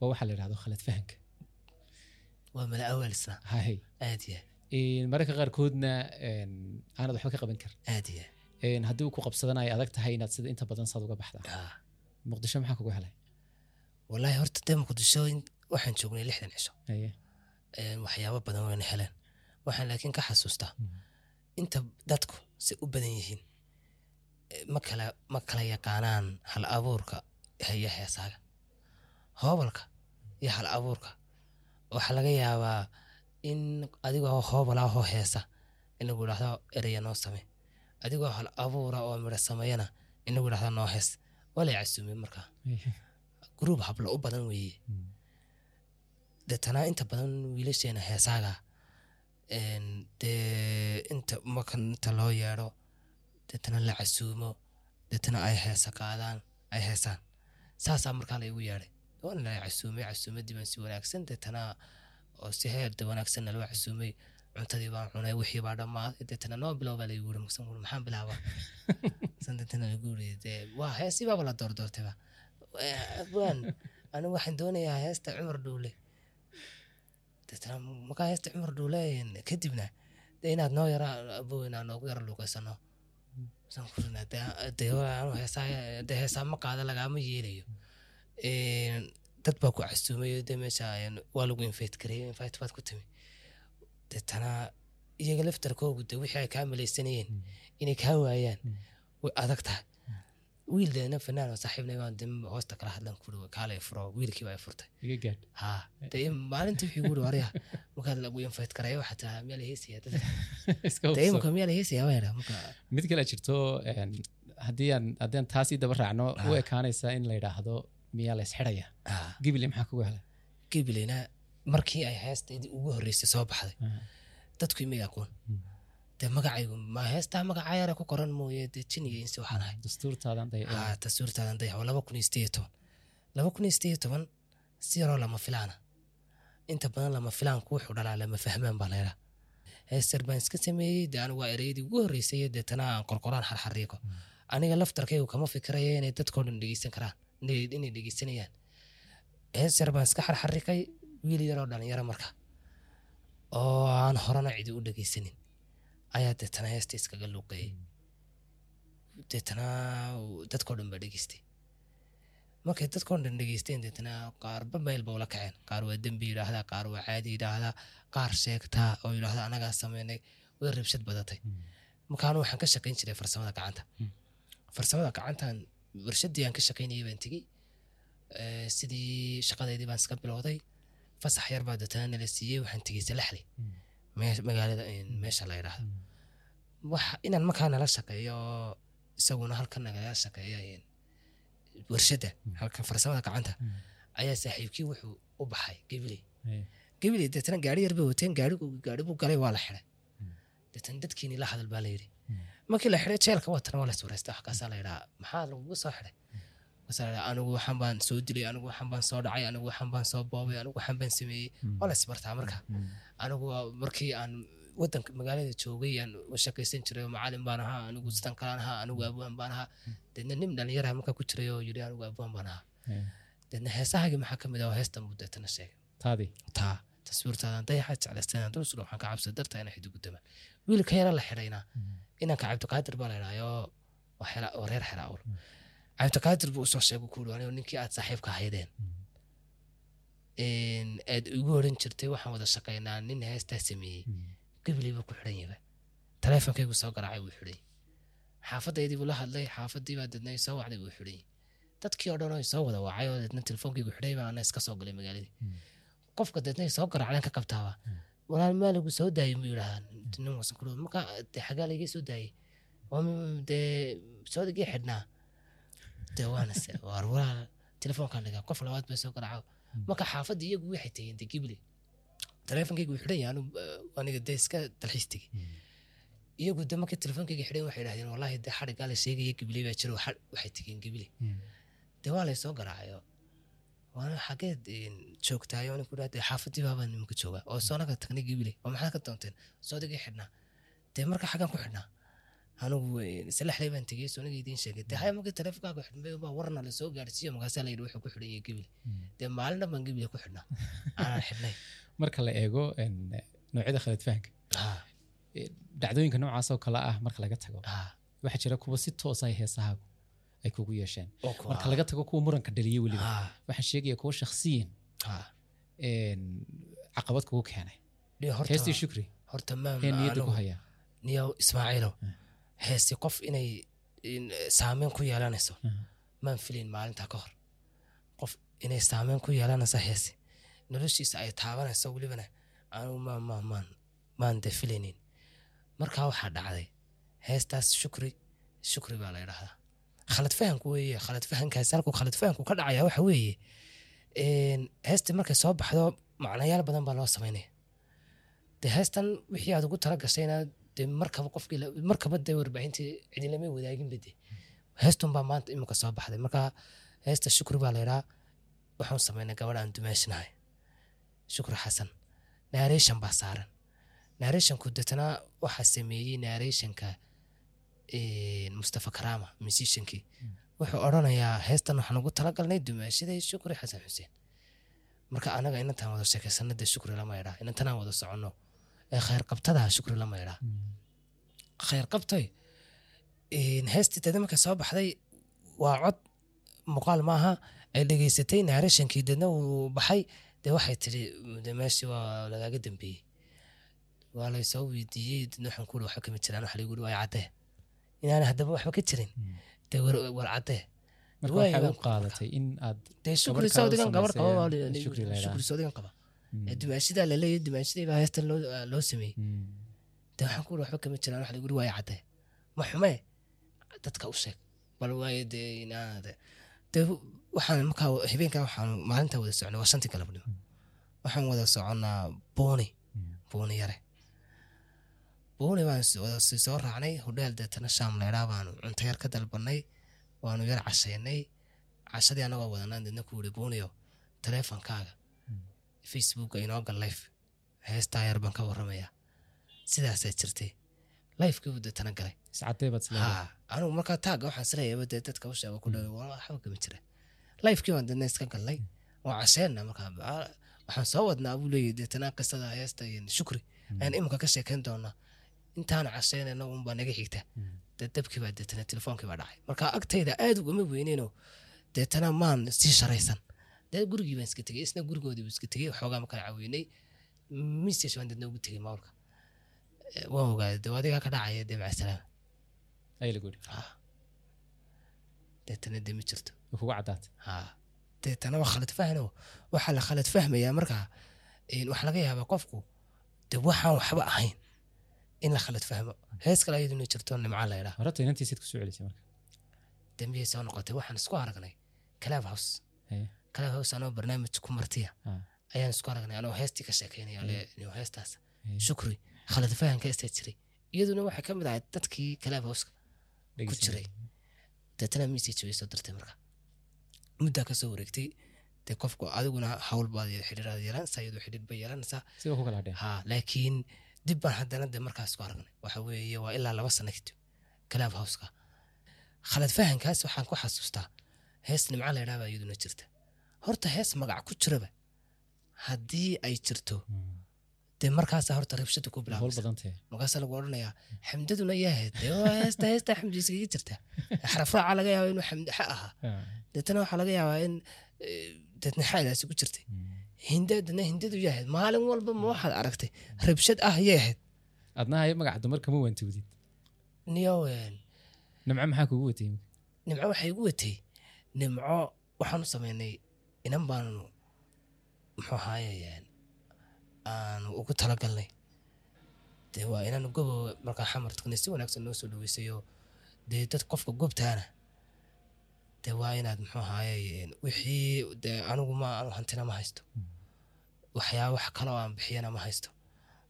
Waa waxaa la yidhahdo khalad fahanka waa malaawaal isna hay aad mararka qaarkoodna aanad waxba ka qaban karin aad haddii uu ku qabsadana ay adag tahay inaad sida inta badan saad uga baxdaa Ah. muqdisho maxaa kugu helay? Wallaahi horta dee muqdisho waxaan joognay lixdan cisho. Waxyaabo badan wayna heleen. Waxaan laakiin ka xasuustaa. Inta dadku si u badan yihiin eh, ma kala ma kala yaqaanaan hal abuurka iyo heesaaga hoobalka iyo hal abuurka waxaa laga yaabaa in adigoo hoobal ah oo heesa in lagu idhaahdo ereya noo same adigoo hal abuura oo midho sameeyana in lagu idhaahdo noo hees. Waa la casuumay markaa gruub hablo u badan weeye. Mm. deetana inta badan wiilasheena heesaaga dee inta marka inta loo yeedho deetana la casuumo deetana ay heesa qaadaan ay heesaan. Saasaa markaa la igu yeedhay waana casuumay casuumadii baan si wanaagsan deetana oo si heerda wanaagsan naloo casuumay cuntadii baan cunay wixii baa dhammaaday deetana noo bilow baa laigu yiri maqsan wuxuu, maxaan bilaabaa san deetana lagu yiri dee waa heesii baaba la doordoortayba waan anigu waxaan doonayaa heesta cumar dhuule deetana markaa heesta cumar dhuule kadibna dee inaad noo yara abow inaan noogu yara luuqaysano heesaa ma qaada lagaama yeelayo dad baa ku casuumayo dee meesha waa lagu invite gareeyo invite baad ku timi. Deetana iyaga laftarkoogu dee wixii ay kaa malaysanayeen inay kaa waayaan way adag tahay. Wiil deena fanaan oo saaxiibnay baan dim hoosta kala hadlan kuri kaalay furo wiilkii baa i furtay. Ha dee maalintii wixii guri warya markaad lagu infayt karayo xataa miyaa la heesaya la heesaya baa yidhaa marka. Mid kale jirto haddii aan haddii aan taasii daba raacno u Ah. ekaanaysa in la yidhaahdo miyaa la isxidhaya ah, gibile maxaa kugu helay? Gibilina markii ay heestaydii ugu horreysay soo baxday. Ah. dadku imay aqoon. Mm. dee magacaygu ma heestaa magaca yara ku qoran mooye? Dee jiniga insi waxaan ahay. Dastuurtaadan waa laba kun iyo sideed iyo toban laba kun iyo sideed iyo toban si yaroo lama filaana. Inta badan lama filaanku wuxuu dhalaa lama fahmaan baa laydhaa heester baan iska sameeyey dee anigu waa ereyadii ugu horreysay deetana aan qorqoraan xarxariiqo aniga laftarkaygu kama fikiraya inay dadkoo dhan dhegeysan karaan inay dhegeysanayaan. Heester baan iska xarxariiqay wiil yaroo dhalinyaro marka. Oo aan horena cidi u dhegeysanin. Ayaa deetana heesta iskaga luuqeeyey deetana dadkoo dhan baa dhegeystay. Markay dadkoo dhan dhegeysteen deetana qaarba meel ba ula kaceen. Qaar waa dembi yidhaahdaa qaar waa caadi yidhaahdaa qaar sheegtaa oo yidhaahda anagaa sameynay. Way rabshad badatay. Markaanu waxaan ka shaqayn jiray farsamada gacanta. Mm. farsamada gacantan warshadii aan ka shaqaynayay baan tegey. Eh, sidii shaqadeydii baan iska bilowday. Fasax yar baa deetana nala siiyey waxaan tegey salaxli. Mee- magaalada meesha la yidhaahdo wax inaan markaa nala shaqeeyo isaguna halkan nagala shaqeeyo een, warshadda halkan farsamada gacanta ayaa saaxiibkii wuxuu u baxay gabiley gabiley deetana gaari yar bay wateen gaarigu gaari buu galay waa la xiday deetana dadkiini la hadal baa la yidhi markii la xiday jeelka watana waa la suuraysta wax kaasaa la yidhaa maxaa lagugu soo xiday anigu waxaan baan soo dilay anigu waxaan baan soo dhacay anigu waxaan baan soo boobay anigu waxaan baan sameeyey. Waa la isbartaa marka. Anigu waa markii aan wadanka magaalada joogay aan shaqaysan jiray oo macalin baan ahaa anigu sidan kalaan ahaa anigu abwaan baan ahaa. Deedna nin dhalinyaraha markaa ku jiray oo yidhi anigu abwaan baan ahaa. Deedna heesahagii maxaa ka mid ah? Heestan buu deetana sheegay. Taadii taa taswiirtaadan dayaxa jeclaystaan dulsula waxaan ka cabsa dartaa inay xidigu damaan wiilka yara la xidhayna inanka cabdiqaadir baa la idhaayoo waa reer xera awr cabdiqaadir buu u soo sheegay ku anigo ninkii aad saaxiibka ahaydeen. Een, aad igu oran jirtay waxaan wada shaqaynaa nin heestaa sameeyey. Gabiley buu ku xidhan yahay. Taleefonkaygu soo garaacay wuu xidhan yahay xaafadaydii buu la hadlay xaafadii baa deedna soo wacday wuu yahay dadkii oo dhan oo soo wada wacay oo deedna telefoonkaygu xidhay baa ana iska soo galay magaaladii. Qofka deedna soo garaacdeen ka qabtaaba walaal maa lagu soo daayay muu yidhahaa nin wasan kuro marka dee xagaa laga soo daayay. Dee soodigii xidhnaa? Dee waana waar walaal telefoonkaan dhigaa. Qof labaad bay soo garaaco marka xaafadda iyagu waxay tegeen dee gibli. Wuu xidhan yahay. Anu aniga dee iska dalxiis tegey iyagu de markii telefonkayga xidhan waxay idhahdeen wallahi dee xadhigaa la sheegaya gibiley baa jiro. Xa- waxay tegeen gibiley dee waa lay soo garaacayo waana xageed een, joogtaayo nin ku dhahde xaafadii baabaa nimanka jooga oo soonaga tagnay gibiley oo maxaad ka doonteen soodigii xidhnaa. Dee marka xagaan ku xidhnaa. Anigu een, salaxley baan tegey sooniga idiin sheegay. Dee haya markii teleefonkaaga xidhnay baa warna la soo gaarsiiyo markaasaa la yidhi wuxuu ku xidhan yahay gibiley dee maalin dhan baan gibiley ku xidhnaa. Aanan xidhnay. Marka la eego noocyada khalad fahanka. Ah, dhacdooyinka noocaas oo kale ah marka laga tago. Ah, waxaa jira kuwa si toosa ay heesahaagu ay kugu yeesheen. Marka laga tago kuwa muranka dhaliya weliba Ah, waxaan sheegaya kuwa shakhsiyan ah. caqabad kugu keenay. Dee heestii shukri. niyadda ku anigu- haya. niyow ismaaciilow heesi qof inay in, saameyn ku yeelanayso maan filin maalintaa ka hor. Qof inay saameyn ku yeelanayso heesi noloshiisa ay taabanayso welibana anigu maan maan maan maan de filaynin. Markaa waxaa dhacday heestaas shukri shukri baa la yidhaahdaa khalad fahanku weeye khalad fahankaas halkuu khalad fahanku ka dhacaya waxa weeye een, heestii markay soo baxdo macnayaal badan baa loo samaynaya de heestan wixii aad ugu tala gashayna de markaba qofkii markaba de warbaahintii cidilama wadaaginba de heestun baa maanta imika soo baxday marka heesta shukri baa laydhaa waxaan samaynay gabadh aan dumaashinahay shukri xasan narration baa saaran narrationku detana waxaa sameeyey narrationka mustafa karama musiciankii. Wuxuu odhanayaa heestan waxaan ugu talagalnay dumaashaday shukri xasan xuseen. Marka anaga inantaan wada sheekaysana dee shukri lama idhaa inantanaan wada soconno ee khayr qabtadaha shukri lama idhaa khayr qabtoy heestii dada marka soo baxday waa cod muuqaal maaha. Ay dhegeysatay narrationkii dadna uu baxay. Dee waxay tiri meeshii waa lagaaga dambeeyey. Waa laysoo weydiiyey dadna waxaan kuuri waxba kama jiraan waxa lagu uri waa caddee inaan haddaba waxba ka jirin. Dee war war caddee. Marka Waay, waxay u waan ku qaadatay in aad dee shukri kale u soodigan gabar samaysay, qaba ee, baa shukri la yidhaha. shukri soodigan qaba. Mm, ee dumaashidaa la leeyahay dumaashidii baa heestan loo sameeyey. Mm, dee waxaan ku uri waxba kama jiraan lagu waaye caddee. Ma xumee? Dadka u sheeg. Bal waaye dee inaad waxaan markaa habeenkaa waxaan maalintaa wada soconay waa shantii galabnimo waxaan wada soconnaa buuni mm. buuni yare buuni baan sii soo raacnay hodheel deetana shaam leydhaa baanu cunto yar ka dalbanay waanu yar cashaynay cashadii anagoo wadanaan deedna ku wuri buuniyo taleefonkaaga facebooka inoo gal life heestaa yar baan ka warramayaa sidaasaa jirtay. Lifekii buu deetana galay. Ha anigu markaa taagga waxaan sileeyaba dee dadka u sheego ku dhaw waa waxba kama jira lifekii baan deedna iska galnay. Waa casheenna markaa Aa, waxaan soo wadnaa buu leeyahy deetana qisada heesta iyo shukri. Ayaan imika ka sheekayn doonaa intaana casheynayna unbaa naga xigta. Dee dabkii baa deetana telefoonkii baa dhacay. Marka agtayda aad ugama weyneyno deetana maan sii sharaysan. Dee gurigii baan iska tegey isna gurigoodii buu iska tegey waxoogaa ma kala caweynay. Message baan deedna ugu tegey mawlka waan ogaaday dee adigaa ka dhacaya dee macasalaama deetana dee ma jirto. Deetana waa khalad fahno waxaa la khalad fahmayaa markaa waxaa laga yaabaa qofku de waxaan waxba ahayn in la khalad fahmo hees kale ayaduna jirto nimca laydhaa horata inantiisaad ku soo celisay marka dambiyay soo noqotay waxaan isku aragnay club house club house anoo barnaamij ku martiya ayaan isku aragnay anoo heestii ka sheekeynaya le heestaas shukri khalad fahanka heestaa jiray iyaduna waxay ka mid ahayd dadkii club house ku jiray deetana message way soo dirtay marka muddaa ka soo wareegtay dee qofku adiguna hawl baad xidhiiraad yeelanaysaa iyadoo xidhiir bay yeelanaysaa laakiin dib baan haddana dee markaas ku aragnay. Waxa weeye waa ilaa laba sano kadib club houseka. Khalad fahankaas waxaan ku xasuustaa hees nimca la ydhaa baa iyaduna jirta. Horta hees magac ku jiraba haddii ay jirto dee markaasa horta rabshada ku howl bilaabmaysa badantee markaasa lagu odhanayaa xamdaduna dee waa heesta heesta xamdi iskaga jirta. Xarafraaca laga yaaba inuu xamdi xa ahaa deetana waxaa laga yaabaa in eh, deetna xaadaasi ku jirtay hindadana hindadu yahayd maalin walba ma waxaad aragtay rabshad ah yay ahayd. Adna haye magaca dumar kama waantowdid niyowen nimco maxaa kugu watay nimco waxay igu watay nimco waxaan u samaynay inan baanu muxuu ahaaye aanu ugu talagalnay. Dee waa inaan gobo markaa xamartkana si wanaagsan noo soo dhaweysayo dee dad qofka gobtaana dee waa inaad muxuu ahaaye wixii dee anigu ma anu hantina ma haysto. Waxyaaba wax kaloo aan bixiyana ma haysto.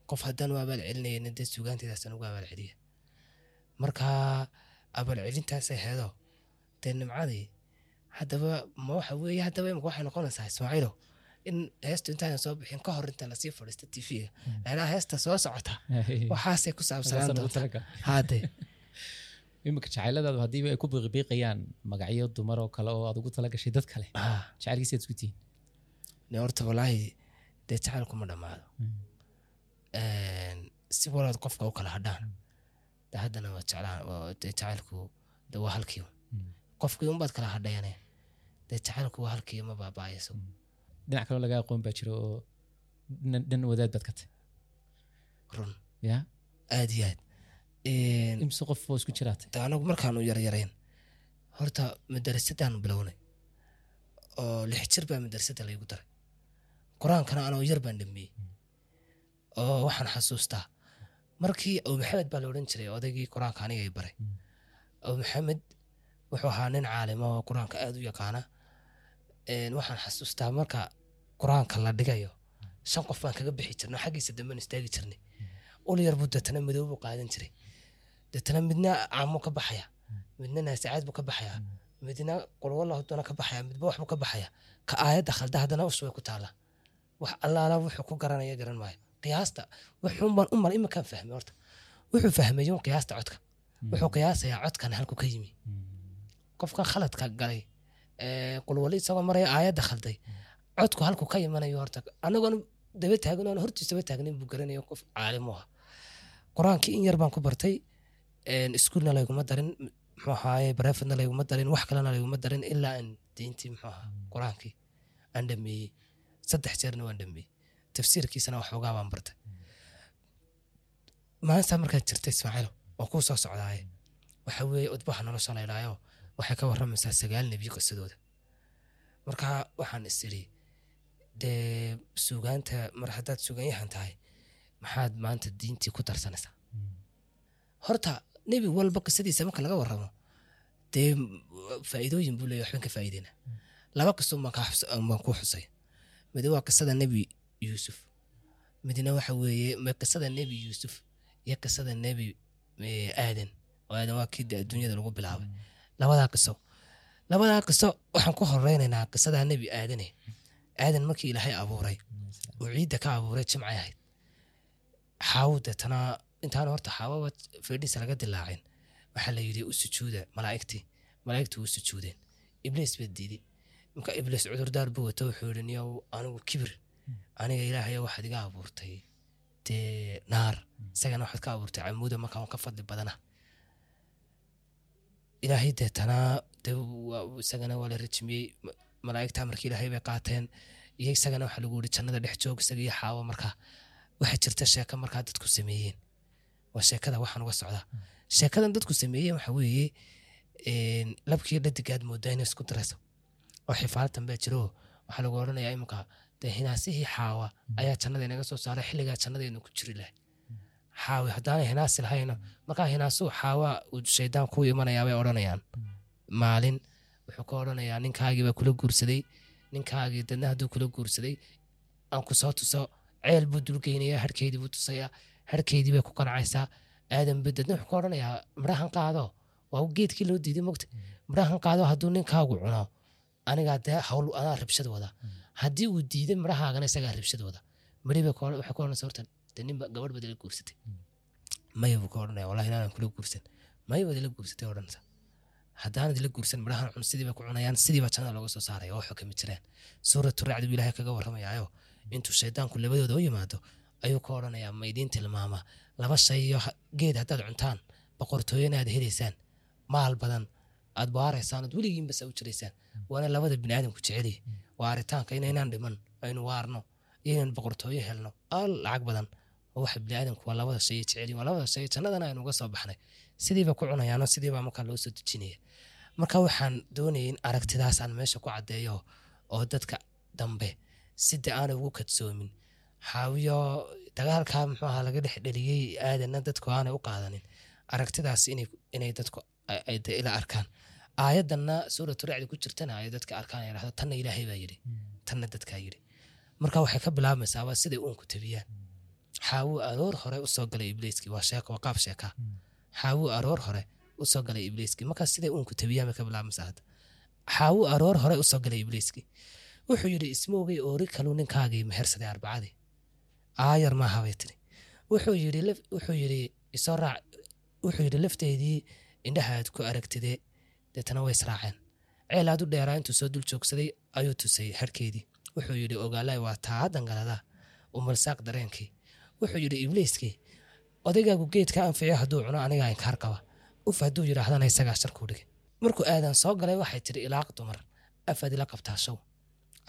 Qof haddaan u abaal celinayana dee suugaanteedaasaan ugu abaal celiya marka abaal celintaasay heedo dee nimcadii haddaba ma waxa weeye haddaba imika waxay noqonaysaa ismaaciilo in heestu intaanan soo bixin ka hor inta la sii fadhiista tv-ga laanaa heesta soo socota waxaasay ku saabsanaan talagal. haade iminka jacayladaadu haddiiba ay ku biiqbiiqayaan magacyo dumar oo kale oo aad ugu tala gashay dad kale jacaylkiisaad isku tihiin ne horta walaahi dee jacaylku ma dhammaado si walaad qofka u kala hadhaan de haddana waa jeclaan dee jacaylku de waa halkii qofkii unbaad kala hadhayane dee jacaylku waa halkii ma baaba'ayso dhinac kaloo laga aqoon baa jira oo dhan wadaad baad ka tay run ya aad iyo aad imse qof isku jiraatay. Anagu markaanu yaryareen horta madarasadaanu bilownay. Oo lix jir baa madarasada laygu daray. Qur'aankana anoo yar baan dhameeyey oo waxaan xasuustaa markii abu maxamed baa la odhan jiray odaygii qur'aanka aniga ay baray. Abu maxamed wuxuu ahaa nin caalima oo qur'aanka aad u yaqaana. Waxaan xasuustaa marka qur'aanka la dhigayo shan qof baan kaga bixi jirnay xaggiisa dambaan istaagi jirnay. Ul yar buu deetana madow buu qaadan jiray deetana midna caamo ka baxaya. Midna naasacaad buu ka baxaya. Midna qulwallahu doona ka baxaya. Midba waxbuu ka baxaya. Ka aayadda khalda haddana us way ku taala. Wax allaala wuxuu ku garanaya garan maayo qiyaasta wuxuun baan u mal imakaan fahmay horta. Wuxuu fahmay un qiyaasta codka. Wuxuu qiyaasayaa codkan halku ka yimi. Qofkan khaladka galay ee qulwali isagoo maraya aayadda khalday codku halku ka imanayo horta. Anagoon daba taagan oon hortiisaba taagnin buu garanayo qof caalim u ah. Qur'aankii in yar baan ku bartay iskuulna layguma darin muxuu ahaaye barefadna layguma darin wax kalena layguma darin ilaa aan diintii muxuu ahaa qur'aankii aan dhameeyey saddex jeerna waan dhameeyey tafsiirkiisana waxoogaa baan bartay. Maalintaa markaad jirta ismaaciilo oo kuu soo socdaaye. Waxa weeye udbaha nolosha la idhaayo waxay ka warramaysaa sagaal nebiyo qisadooda marka waxaan is idhi dee suugaanta mar haddaad suugaanyahan tahay maxaad maanta diintii ku darsanaysaa? Horta nebi walba qisadiisa marka laga warramo dee faa'iidooyin buu leeyahy waxban ka faa'iideyna. Laba qiso baan kaa xus- baan ku xusay. Mid waa qisada nebi yuusuf. Midna waxa weeye qisada nebi yuusuf iyo qisada nebi aadan oo aadan waa kii dee adduunyada lagu bilaabay. Labadaa qiso. Labadaa qiso waxaan ku horeynaynaa qisadaa nebi aadane aadan markii ilaahay abuuray uu ciidda ka abuuray jimcay ahayd. Xaawo deetana intaan horta xaawaba feedhiisa laga dilaacin. Waxaa la yidhi u sujuuda malaa'igtii malaa'igtii u sujuudeen. Ibliis baa diiday marka ibliis cudurdaar buu wata wuxuu yidhi niyow anigu kibir aniga ilaahayo waxaad iga abuurtay. Dee naar isagana waxaad ka abuurtay camuuda markaa ka fadli badana. Ilaahay deetana dee waa- isagana waa la rajimiyey ma- malaa'igta amarkii ilaahay bay qaateen. Iyo isagana waxaa lagu yidhi jannada dhex joog isaga iyo xaawo markaa waxaa jirta sheeko markaa dadku sameeyeen waa sheekada waxaan uga socdaa. Sheekadan dadku sameeyeen waxa weeye labkii dhadigaad moodaa inay isku darayso oo xifaalatan baa jiro. Waxaa lagu odhanayaa iminka dee hinaasihii xaawa ayaa jannada inaga soo saaray xilligaa jannadeenu ku jiri lahay xaawi haddaanay hinaasi lahayno markaa hinaasuhu xaawa shaydaan ku imanayaa bay odhanayaan. Maalin wuxuu ka odhanayaa ninkaagii baa kula guursaday ninkaagii dadna hadduu kula guursaday aan ku soo tuso ceel buu dulgeynayaa harkeydii buu tusayaa harkeydii bay ku qancaysaa aadan ba dadna wuxuu ka odhanayaa midhahan qaado. Waa geedkii loo diiday mogta midhahan qaado hadduu ninkaagu cuno anigaa dee hawl anaa rabshad wada. Haddii uu diiday midhahaagana isagaa rabshad wada. Midhi bay ka- waxay ku odhanaysa horta dee ninba gabadh baad guursatay maya buu ka odhanaya wallahi inaanan kula guursan maya baad guursatay odhanaysa haddaanad ila guursan midhahan cun sidii bay ku cunayaan sidii jannada looga soo saaraya oo xukami jireen. Suuratu racdi buu ilaahay kaga warramayaayo intuu shaydaanku labadooda u yimaado ayuu ka odhanayaa ma idiin tilmaamaa laba shay iyo ha- geed haddaad cuntaan boqortooyana aad helaysaan. Maal badan aad baaraysaan ood weligiin basa u jiraysaan. Waana labada bini aadamku jeceliye waa aritaanka inaynaan dhiman aynu waarno iyo inaan boqortooyo helno. Al lacag badan. Waxa bini aadamku waa labada shay jeceliye waa labada shay jannadana aynu uga soo baxnay. Sidiiba ku cunayaano sidiibaa markaa loo soo dejinaya marka waxaan doonayay in aragtidaas aan meesha ku caddeeyo oo dadka dambe sida aanay ugu kadsoomin xaawiyo dagaalkaa muxuu ahaa laga dhex dheliyey aadanna dadku aanay u qaadanin aragtidaas inay dadku ila arkaan. Aayaddanna suuratu racdi ku jirtana ay dadka arkaan ay dhahdo tanna ilaahay baa yidhi. Tanna dadkaa yidhi. Marka waxay ka bilaabmaysaa siday uunku tabiyaan. Xaawuu aroor hore u soo galay ibliiskii waa sheeko waa qaab sheekaa xaawuu aroor hore u soo galay ibliiskii markaa siday uunku tabiyaan bay ka bilaabmaysaa hadda. Xaawuu aroor hore u soo galay ibliiskii. Wuxuu yidhi ismoogay oori kaluu ninkaagii mehersaday arbacadii aayar maaha tiri. Wuxuu laf- wuxuu yidhi isoo raac wuxuu yidhi lafteedii indhahaad ku aragtidee deetana way israaceen ceel aad u dheeraa intuu soo dul joogsaday ayuu tusay harkeedii. Wuxuu yidhi ogaalay waa taa dangalada umalsaaq dareenkii. Wuxuu yidhi ibliiskii odaygaagu geedka anficiyo hadduu cuno anigaa inkaar qaba. Uf hadduu yidhaahdana isagaa sharkuu dhigay. Markuu aadan soo galay waxay tiri ilaaq dumar afaad ila qabtaa show.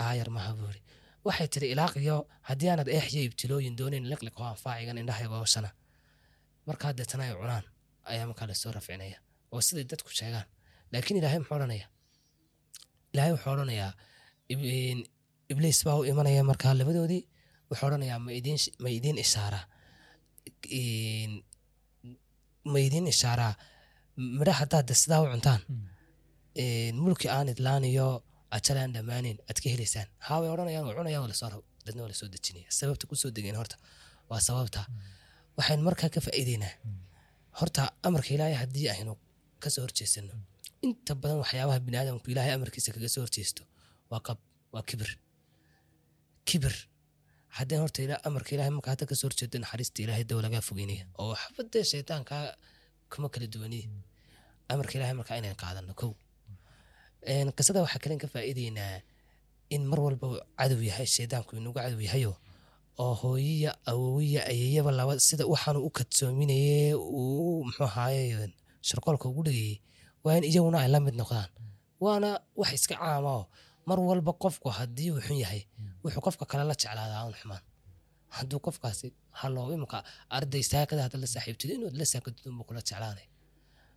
Aayar maha buu yidhi waxay tiri ilaaqiyo haddii aanad eexyo ibtilooyin doonayn liqliq oo anfaacigan indhahayga hooshana. Markaa deetana ay cunaan ayaa markaa la soo rafcinaya oo siday dadku sheegaan. Laakiin ilaahay muxuu odhanaya? Ilaahay wuxuu odhanayaa ib- ibliis baa u imanaya markaa labadoodii. Wuxuu odhanayaa ma idiin ishaaraa ma idiin ishaaraa midha haddaad sidaa u cuntaan. In mulki aan idlaan iyo ajal aan dhammaanin aad ka helaysaan haa way odhanayaan way cunayaan waa la soo dadna waa la soo dejinaya sababta ku soo degeen horta waa sababta waxaynu markaa ka faa'iideynaa horta amarka ilaahay haddii aynu ka soo horjeesano inta badan waxyaabaha bini aadamku ilaahay amarkiisa kaga soo horjeesto waa qab waa kibir kibir haddeen horta amarka ilaahay marka hadda ka soo horjeedo naxariista ilaahay daw lagaa fogeynaya oo waxba dee shaytaankaa kuma kala duwaniye amarka ilaahay markaa inaan qaadano kow qisada waxaa kalen ka faa'iideynaa in mar walba cadow yahay shaydaanku inugu cadow yahayo oo hooyiya awowiya ayeyaba laba sida waxaanu u kadsoominaye uu muxuu ahaaye sharqoolka ugu dhigayay waa in iyaguna ay la mid noqdaan. Waana wax iska caama oo mar walba qofku haddii uu xun yahay wuxuu qofka kale la jeclaadaa un xumaan. Hadduu qofkaasi haloo imika arday saakada hadda la saaxiibtid inaad la saakatid unbuu kula jeclaanay.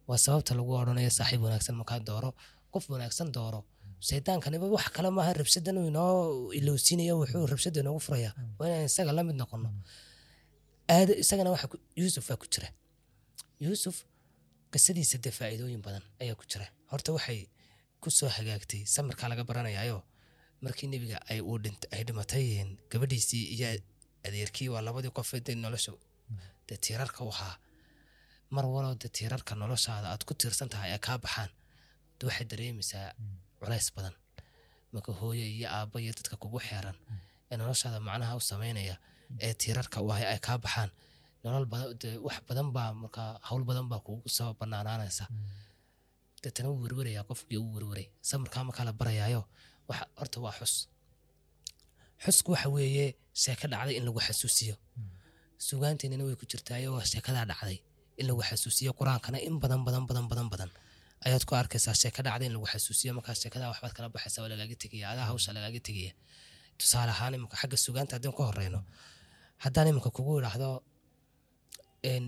Waa sababta lagu odhanayo saaxiib wanaagsan markaa dooro qof wanaagsan dooro shaydaankaniba wax kale maaha rabshadan uu inoo ilowsiinayo wuxuu rabshada inoogu furaya waa inaan isaga la mid noqono aada isagana waxa yuusuf baa ku jira. Yuusuf qisadiisa dee faa'iidooyin badan ayaa ku jira. Horta waxay ku soo hagaagtay samirkaa laga baranayaayo. Markii nebiga ay ay dhimatay gabadhiisii iyo adeerkii waa labadii qof ee dee nolosha dee tiirarka u ahaa. Mar walow dee tiirarka noloshaada aad ku tiirsan tahay ay kaa baxaan waxay dareemaysaa culays badan. Marka hooye iyo aabba iyo dadka kugu xeeran ee noloshaada macnaha u sameynaya ee tiirarka u ahay ay kaa baxaan nolol wax badan baa markaa hawl badan baa kugu soo banaanaanaysa. Deetana wuu werwerayaa qofkii uu werweray samirkaa markaa la barayaayo horta waa xus. Xusku waxa weeye sheeko dhacday in lagu xasuusiyo. Sugaanteennana way ku jirtaayo sheekadaa dhacday in lagu xasuusiyo qur'aankana in badan badan badan badan badan ayaad ku arkaysaa sheeko dhacday in lagu xasuusiyo markaa sheekadaa waxbaad kala baxaysa waa lagaaga tegaya adaa hawsha lagaaga tegaya tusaale ahaan iminka xagga sugaanta haddaan ku horeyno haddaan iminka kugu idhaahdo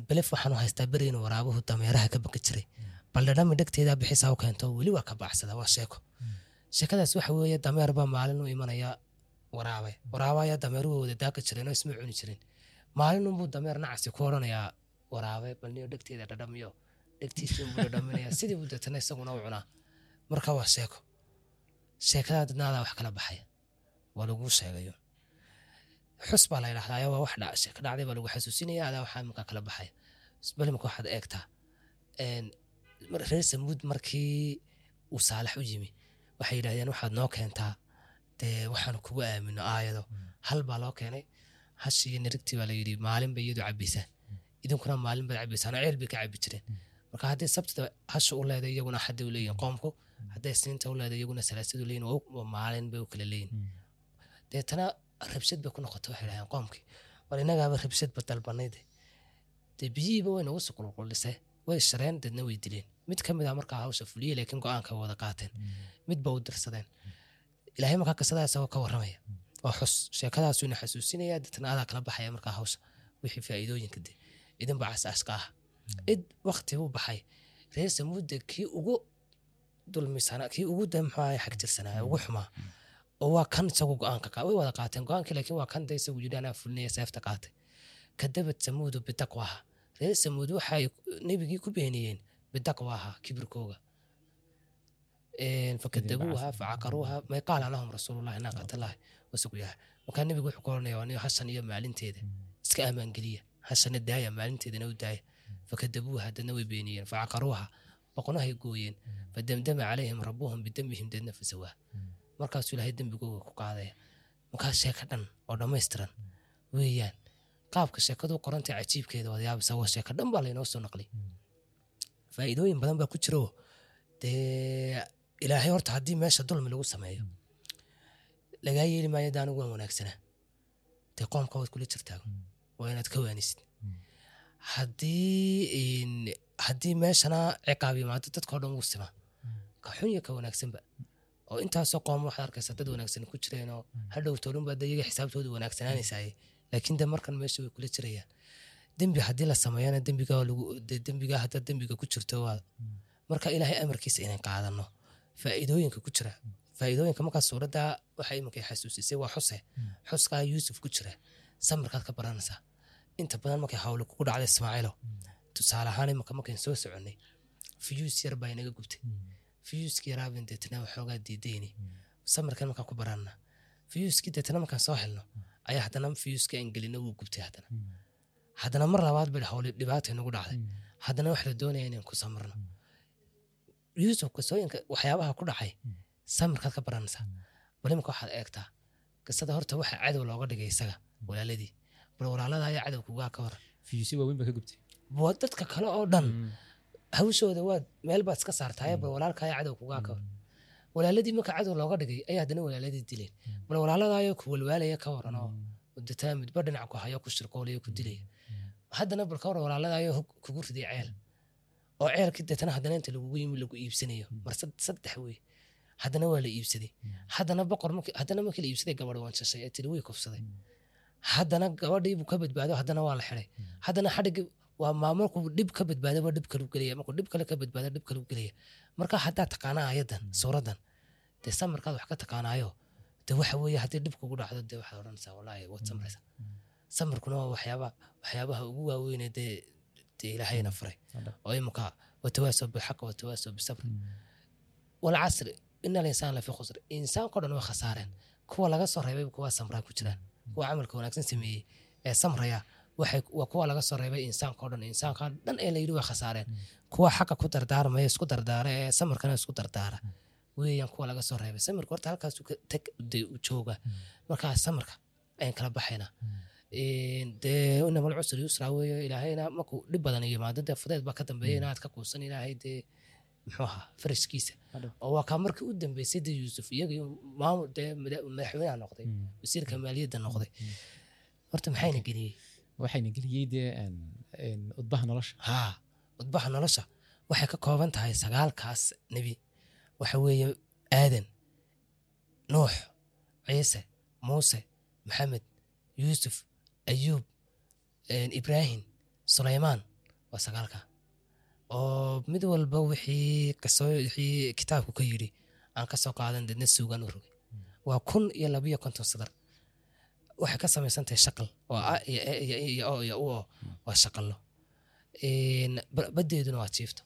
belef waxaanu haystaa beri inuu waraabuhu dameeraha ka baka jiray. Baldhadhami dhegteedaa bixisaa u keento weli waa ka bacsada waa sheeko. Sheekadaas waxa weeye dameer baa maalin imanaya waraabe waraabayaa dameeruhu wada daaqi jireen oo isma cuni jirin. Maalin dameer nacasi ku odhanayaa waraabe balniyo dhegteeda dhadhamiyo marka waa sheeko. Sheekadaa dadnaadaa wax kala baxaya. Markii uu saalax u yimi waxay yidhahdeen waxaad noo keentaa dee waxaanu kugu aamino aayado. Hal baa loo keenay. Hashi iyo nirigtii baa layidhi maalin bay iyadu cabaysaa idinkuna maalin baad cabaysaan ceel bay ka cabi jireen marka haddii sabtida hasha u leeday iyaguna xadday u leeyihiin qoomku hadday siinta u leeday iyaguna salaasadu leeyihiin maalin bay u kala leeyihiin deetana rabshad bay ku noqotay waxay dhahdeen qoomkii. War innagaaba rabshadba dalbanayde. Dee biyihiiba way nagu suqulqulisee way shareen deedna way dileen. Mid ka mid a markaa hawsha fuliyey laakiin go'aanka wada qaateen. Mid ba u dirsadeen. Ilaahay markaa qisadaa isagoo ka warramaya. Waa xus. Sheekadaasuu ina xasuusinaya deetana adaa kala baxaya markaa hawsha. Wixii faa'iidooyinka de idinba casaaska ah id wakti u baxay. Reer samuudda kii ugu dulmisana kii ugu de muxuu ahay xag jirsanaa ugu xumaa. Oo waa kan isagu go'aanka qa way wada qaateen go'aankii laakiin waa kan de isagu yidhi anaa fulinaya seefta qaatay. Kadabad samuudu bitaqwaha reer samuud waxay nebigii ku beeniyeen bitaqwaha kibirkooga. Fakadabuuha facaqaruuha may qaala lahum rasuulullahi naaqatallahi wasugu yahay. Markaa nebigu wuxuu ku oranaya waa nin hashan iyo maalinteeda. Iska ammaangeliya hashana daaya maalinteedana u daaya fakadabuuha dadna way beeniyeen facaqaruuha boqonahay gooyeen fadamdama calayhim rabuhum bidambihim dadna fasawaa markaasuu ilaahay dembigooga ku qaadaya markaa sheeko dhan oo dhammaystiran weeyaan qaabka sheekadu qorantay cajiibkeeda wadayaabisa waa sheeko dhan baa laynoo soo naqlay faa'iidooyin badan baa ku jiro dee ilaahay horta haddii meesha dulmi lagu sameeyo lagaa yeeli maayo de anigu waan wanaagsanaa dee qoomka waad kula jirtaa waa inaad ka waanisid haddii haddii meeshana ciqaab yimaado dadkao dhan wuu simaa. Ka xun iyo ka wanaagsanba oo intaasoo qoom waxaad arkaysa dad wanaagsan ku jireenoo hadhow toodhanbaa de iyaga xisaabtooda wanaagsanaanaysaye laakiin de markan meesha way kula jirayaan. Dembi haddii la sameeyana dembiga hadda dembiga ku jirto marka ilaahay amarkiisa inaan qaadano faa'iidooyinka ku jira. Faa'iidooyinka markaa suuradda waxay iminka xasuusisay waa xuse xuskaa yuusuf ku jira. Samirkaad ka baranaysaa inta badan markay hawle kugu dhacday ismaaciilo tusaale ahaan iminka markayn soo soconnay fiyuus yar baa inaga gubtay. Fiyuuskii yaraabin deetana waxoogaa diidayni. Samirkan markaan ku baranna fiyuuskii deetana markaan soo helno ayaa haddana fiyuuskii aan gelino wuu gubtay haddana. Haddana mar labaad bay hawle dhibaata inagu dhacday. Haddana wax la doonaya inaan ku samirno yuusuf qisooyinka waxyaabaha ku dhacay samirkaad ka baranaysaa bal imika waxaad eegtaa qisada horta waxa cadow looga dhigay isaga walaaladii bal walaalada ayaa cadow kugaa ka waa dadka kale oo dhan hawshooda waad meel baad iska saartaaye bal walaalka ayaa cadow kugaa ka waran walaaladii marka cadow looga dhigay ayaa haddana walaaladii dileen bal walaaladaayo ku walwaalaya ka waran oo detaa midba dhinac ku hayo ku shirqoolaya ku dilaya haddana bal ka waran walaaladaayo kugu riday ceel. Oo ceelkii deetana haddana inta lagugu yimi lagu iibsanayo. Mar saddex wey. Haddana waa la iibsaday. Haddana boqor haddana markii la iibsaday gabadh waan shashay ee tiri way kufsaday haddana gabadhii buu ka badbaado haddana waa la xiday haddana xadhigii waa maamulku dhib ka badbaadaba dhib kalu gelaya markuu dhib kale ka badbaada dhib kalu gelaya marka haddaa taqaanaa ayadan suuradan dee samirkaad wax ka taqaanaayo de waxa weeye haddii dhib kugu dhacdo dee waxaad odhanaysaa wallaahi waad samiraysa samirkuna waa waxyaaba waxyaabaha ugu waaweyne dee dee ilaahayna furay. Oo imuka watawaaso bilxaqa watawaaso bisabr. Walcasri ina alinsaan lafi khusr. Insaanko dhan way khasaareen kuwa laga soo reebay kuwa samraa ku jiraan kuwa camalka wanaagsan sameeyey ee samraya waa kuwa laga soo reebay insaanko dhan insaanka dhan ee layidhi way khasaareen kuwa xaqa ku dardaarmaya isku dardaara ee samirkana isku dardaara. Weeyaan kuwa laga soo reebay. Samirka horta halkaas tag jooga. Markaa samirka ayaan kala baxaynaa dee inamal cusri yusra weeye ilaahayna markuu dhib badan yimaado dee fudeed baa ka dambeeya inaad ka kuusan ilaahay dee muxuu ahaa farashkiisa oo waa kaa markii u dambeysay dee yuusuf iyaga maamul dee madaxweynaha noqday wasiirka maaliyadda noqday. Horta maxayna geliyey? Waxayna geliyey dee udbaha nolosha. Haa udbaha nolosha. Waxay ka kooban tahay sagaalkaas nebi. Waxa weeye aadan nuux ciise muuse maxamed yuusuf ayuub ibraahim sulaymaan. Waa sagaalka oo mid walba wixii ka soo wixii kitaabku ka yidhi aan ka soo qaadan deedna suugaan u rogay. Waa kun iyo labiyo konton sadar. Waxay ka samaysan tahay shaqal oo a iyo u oo waa shaqallo. Baddeeduna waa jiifto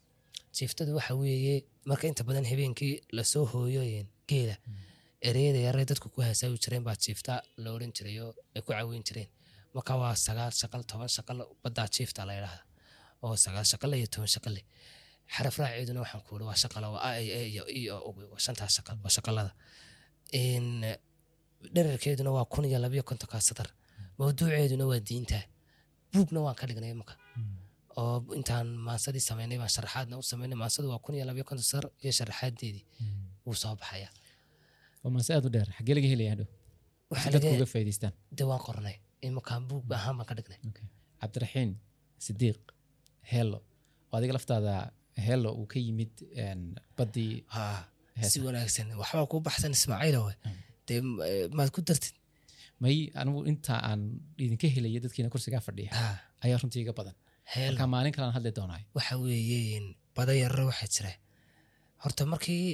jiiftadu waxa weeye marka inta badan habeenkii la soo hooyo geela ereyada yare dadku ku haasaawi jireen baa jiifta la odhan jiray oo ay ku caweyn jireen. Marka waa sagaal shaqal toban shaqal baddaa jiifta la yidhaahda oo sagaal shaqale iyo toban shaqale xaraf raaceeduna waxaan ku uri waa shaqala waa a iyo e iyo i oo waa shantaas shaqal waa shaqalada. Dherarkeeduna waa kun iyo labiyo kontonkaa sadar. Mawduuceeduna waa diinta. Buugna waan ka dhignay imaka oo intaan maansadii samaynay baan sharaxaadna u samaynay maansadu waa kun iyo labiyo konton sadar iyo sharaxaadeedii wuu soo baxaya waa maase aad u dheer. Xaggee laga helaya hadhow? Dadku uga faa'idaystaan de waan qornay. Imakaan buug ahaan baan ka dhignay. Cabdiraxiin sidiiq heelo oo adiga laftaada heelo uu ka yimid baddii haa si wanaagsan. Waxbaa kuu baxsan ismaaciilowe dee maad ku dartid? May anigu inta aan idinka helaya dadkiina kursigaa fadhiya ayaa runtii iga badan. Marka maalin kalean hadli doonaayo waxa weeye bada yarare waxaa jira horta markii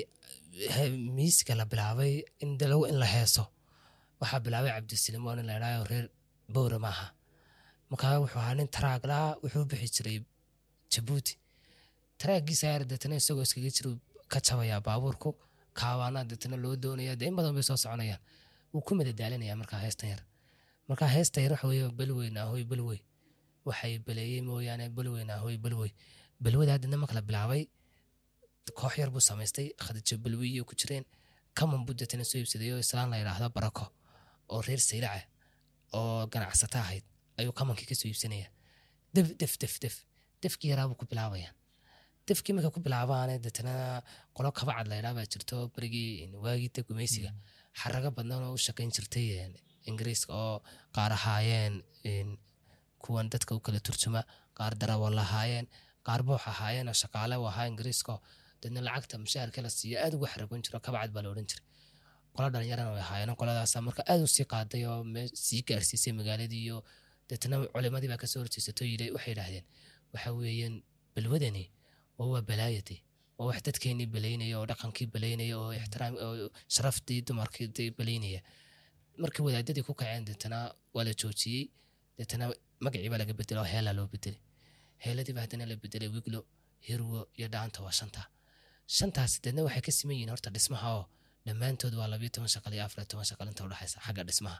miisiga la bilaabay in in la heeso waxaa bilaabay cabdisaliim oo nin la idhaayo reer bowra maaha. Markaa wuxuu ahaa nin taraaglaa wuxuu bixi jiray jabuuti taraagiisa yaar deetana isagoo iskaga jiro ka jabayaa baabuurku kaawaanaa deetana loo doonaya dee in badan bay soo soconayaan wuu ku madadaalinaya markaa heestan yar markaa heesta yar waxa weeye belweyn ahoy belwey waxay beleeyey mooyaane belweyn ahoy belwey belwada haddana marka la bilaabay koox yar buu samaystay khadijo belwiyo ku jireen kaman buu deetana soo iibsaday oo islaan la yidhaahdo barako. Oo reer saylaca oo ganacsata ahayd ayuu kamankii ka soo iibsanaya def defkii yaraabuu ku bilaabayaan defkii markay ku bilaabaane deetana qolo kabacad la yidhaa baa jirto berigii waagii gumaysiga xarago badan oo u shaqayn jirtay ingiriiska oo qaar ahaayeen kuwan dadka u kala turjuma qaar darawo lahaayeen qaar boox ahaayeen oo shaqaale u ahaa ingiriiska deedna lacagta mushaharka la siiyo aad ugu xaragoon jiro kabacad baa la odhan jiray qola dhalinyarana way ahaayeen qoladaasa marka aad u sii qaaday oo sii gaarsiisay magaaladii iyo deetna culimadii baa ka soo horjeysatoo yidhi waxay yidhaahdeen waxa weeyaan balwadani oo waa balaayati oo wax dadkeenii balaynaya oo dhaqankii balaynaya oo ixtiraam oo sharaftii dumarkii balaynaya markii wadaadadii ku kaceen deetana waa la joojiyey deetana magacii baa laga bedelay oo heelaa loo bedelay heeladii baa haddana la bedelay wiglo hirwo iyo dhaanta waa shanta. Shantaas deedna waxay ka siman yihiin horta dhismaha oo dhammaantood waa labiyo toban shaqal iyo afar toban shaqal inta udhexaysa xagga dhismaha.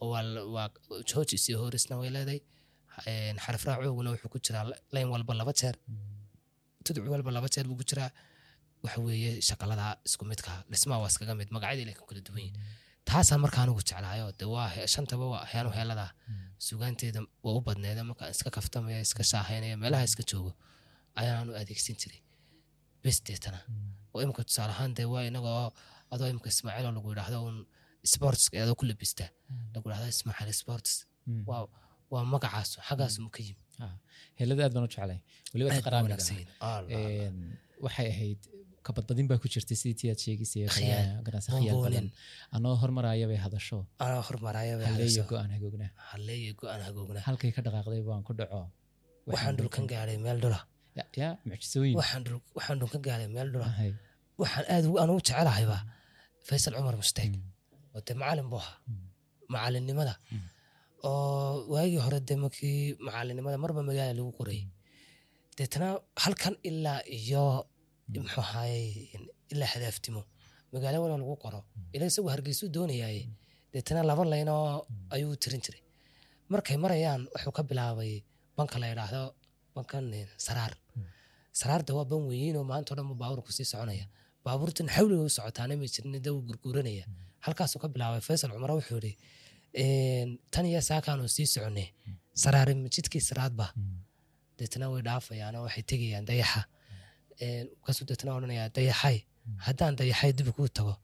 Waa joojis iyo horisna way leedahay xaraf raacooguna wuxuu ku jiraa layn walba laba jeer. Tudci walba laba jeer buu ku jiraa. Waxa weeye shaqalada isku midka dhismaha waa iskaga mid magacyadii laakiin kala duwan yihiin taasaa marka anigu jeclaayo de waa shantaba waa heanu heelada sugaanteeda waa u badneeda marka iska kaftamaya iska shaahaynaya meelaha iska joogo ayaanu adeegsan jiray. Besteetana oo imika tusaale ahaan dee waa inagoo adoo imika ismaaciil oo lagu yidhaahdo un sports adoo ku labista. Lagu yidhahdo ismaaciil sports. Waa waa magacaas xaggaas mu ka yimi helada aad baan u jeclay weliba ta qaraamiga waxay ahayd kabadbadin baa ku jirtay sidii tii aad Khiyaal. badan. Buunbuunin. anoo hormaraya bay hadasho. halleeyo go'aan hagoogna halleeyo go'aan hagoogna halkay ka dhaqaaqday baan ku dhaco. Waxaan dhulkan gaadhay meel dhula ya ya mucjisooyin. Waxaan dhul- waxaan dhulkan gaadhay meel dhula Ahay. waxaan aad ugu- aan ugu jecelahayba faysal cumar musteeg Mm. oo dee macalin buu ahaa. Mm. Oo waagii hore dee markii macalinimada marba magaala lagu qorayay deetana halkan ilaa iyo muxuu ahaayey ilaa hadaaftimo magaalo wala lagu qoro. Ila isagoo hargeysuu doonayaaye deetana laba laynoo ayuu tirin jiray. Markay marayaan wuxuu ka bilaabay banka la idhaahdo bankan eh, saraar. Saraarda waa ban weyiinoo maanta o dhan buu baabuurku sii soconaya. Baabuurtan xawliga socotaana ma jirin da wuu gurguranaya halkaasuu ka bilaabay faysal cumar wuxuu yidhi tan iyo saakaanu sii soconay. Saraare majidkii saraadba deetana way dhaafayaanoo waxay tegayaan dayaxa. Kasuu deetana odhanayaa dayaxay haddaan dayaxay dib kuu tago.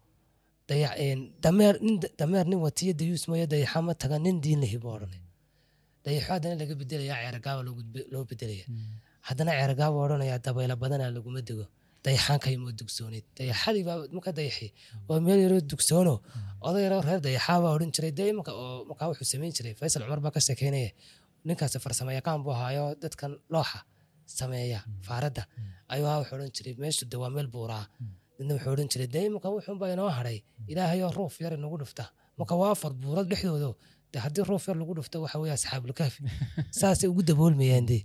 Dameer nin watiyo dayuus mooyo dayaxa ma taga nin diin lahi buu odhanay. Dayaxo haddana laga bedelaya ceeragaaba loo bedelaya haddana ceeragaaba odhanayaa dabaylo badanaa laguma dego dayaxaankaymoo dugsooneyd dayaxadii baa marka dayaxi. Waa meel yaroo dugsoono. Oday yaroo reer dayaxaabaa odhan jiray. Dee imanka oo markaa wuxuu samayn jiray. Faysal cumar baa ka sheekeynaya. Ninkaasi farsamo yaqaan buu ahaayo dadkan looxa sameeya faaradda. Ayuu ahaa wuxuu odhan jiray meeshu de waa meel buuraa. Midna wuxuu odhan jiray dee imanka wuxuunbaa inoo hadhay ilaahayoo ruuf yar inagu dhufta. Marka waa afar buurad dhexdoodo. De haddii ruuf yar lagu dhufto waxa weeye asxaabulkaafi saasay ugu daboolmayaan dee.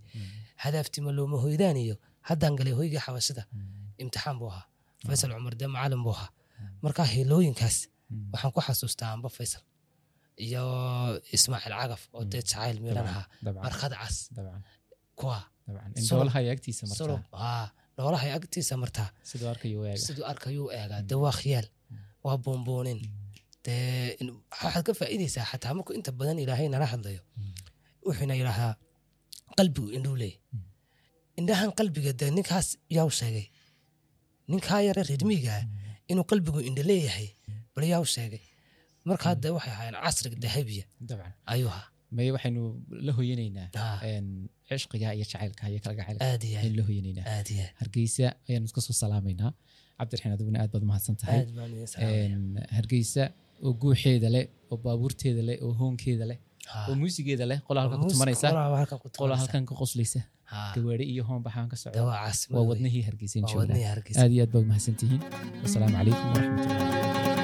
Hadaaftima looma hoydaan iyo haddaan galay hoygii xabashada imtixaan buu ahaa. Faysal cumar dee macalin buu ahaa. Marka hilooyinkaas waxaan ku xasuustaa amba faysal iyo ismaaciil cagaf oo dee jacayl miilan ahaa. barkad cas. Kuwa. Noolahay agtiisa martaa? siduu arkayuu eegaa. Dee waa khiyaal waa buunbuunin. Dee waxaad ka faa'iidaysaa xataa markuu inta badan ilaahay nala hadlayo. Wuxuuna yidhaahaa qalbigu indhuu leeyahy indhahan qalbiga dee ninkaas yaa u sheegay ninkaa yare ridmiigaa inuu qalbigu indho leeyahay bal yaa u sheegay markaa dee waxay ahaayeen casriga dahabiya. Ayuu ahaa maye waxaynu la hoyanaynaa Ah. cishqiga iyo jacaylka iyo kalgacaylka aad iyo ayaynu aad la hoyanaynaa. Hargeysa ayaanu iska soo salaamaynaa. Cabdiraxiin adiguna aad baad mahadsan tahay. Hargeysa oo guuxeeda leh oo baabuurteeda leh oo hoonkeeda leh oo muusigeeda leh qolaa halkan ku tumanaysa. qolaa halkan ka qoslaysa Haa. gawaari iyo hoon baxaan ka socda waa wadnihii hargeysan aad iyo aad baad mahadsan tihiin wasalaamu calaykum waraxmatullahi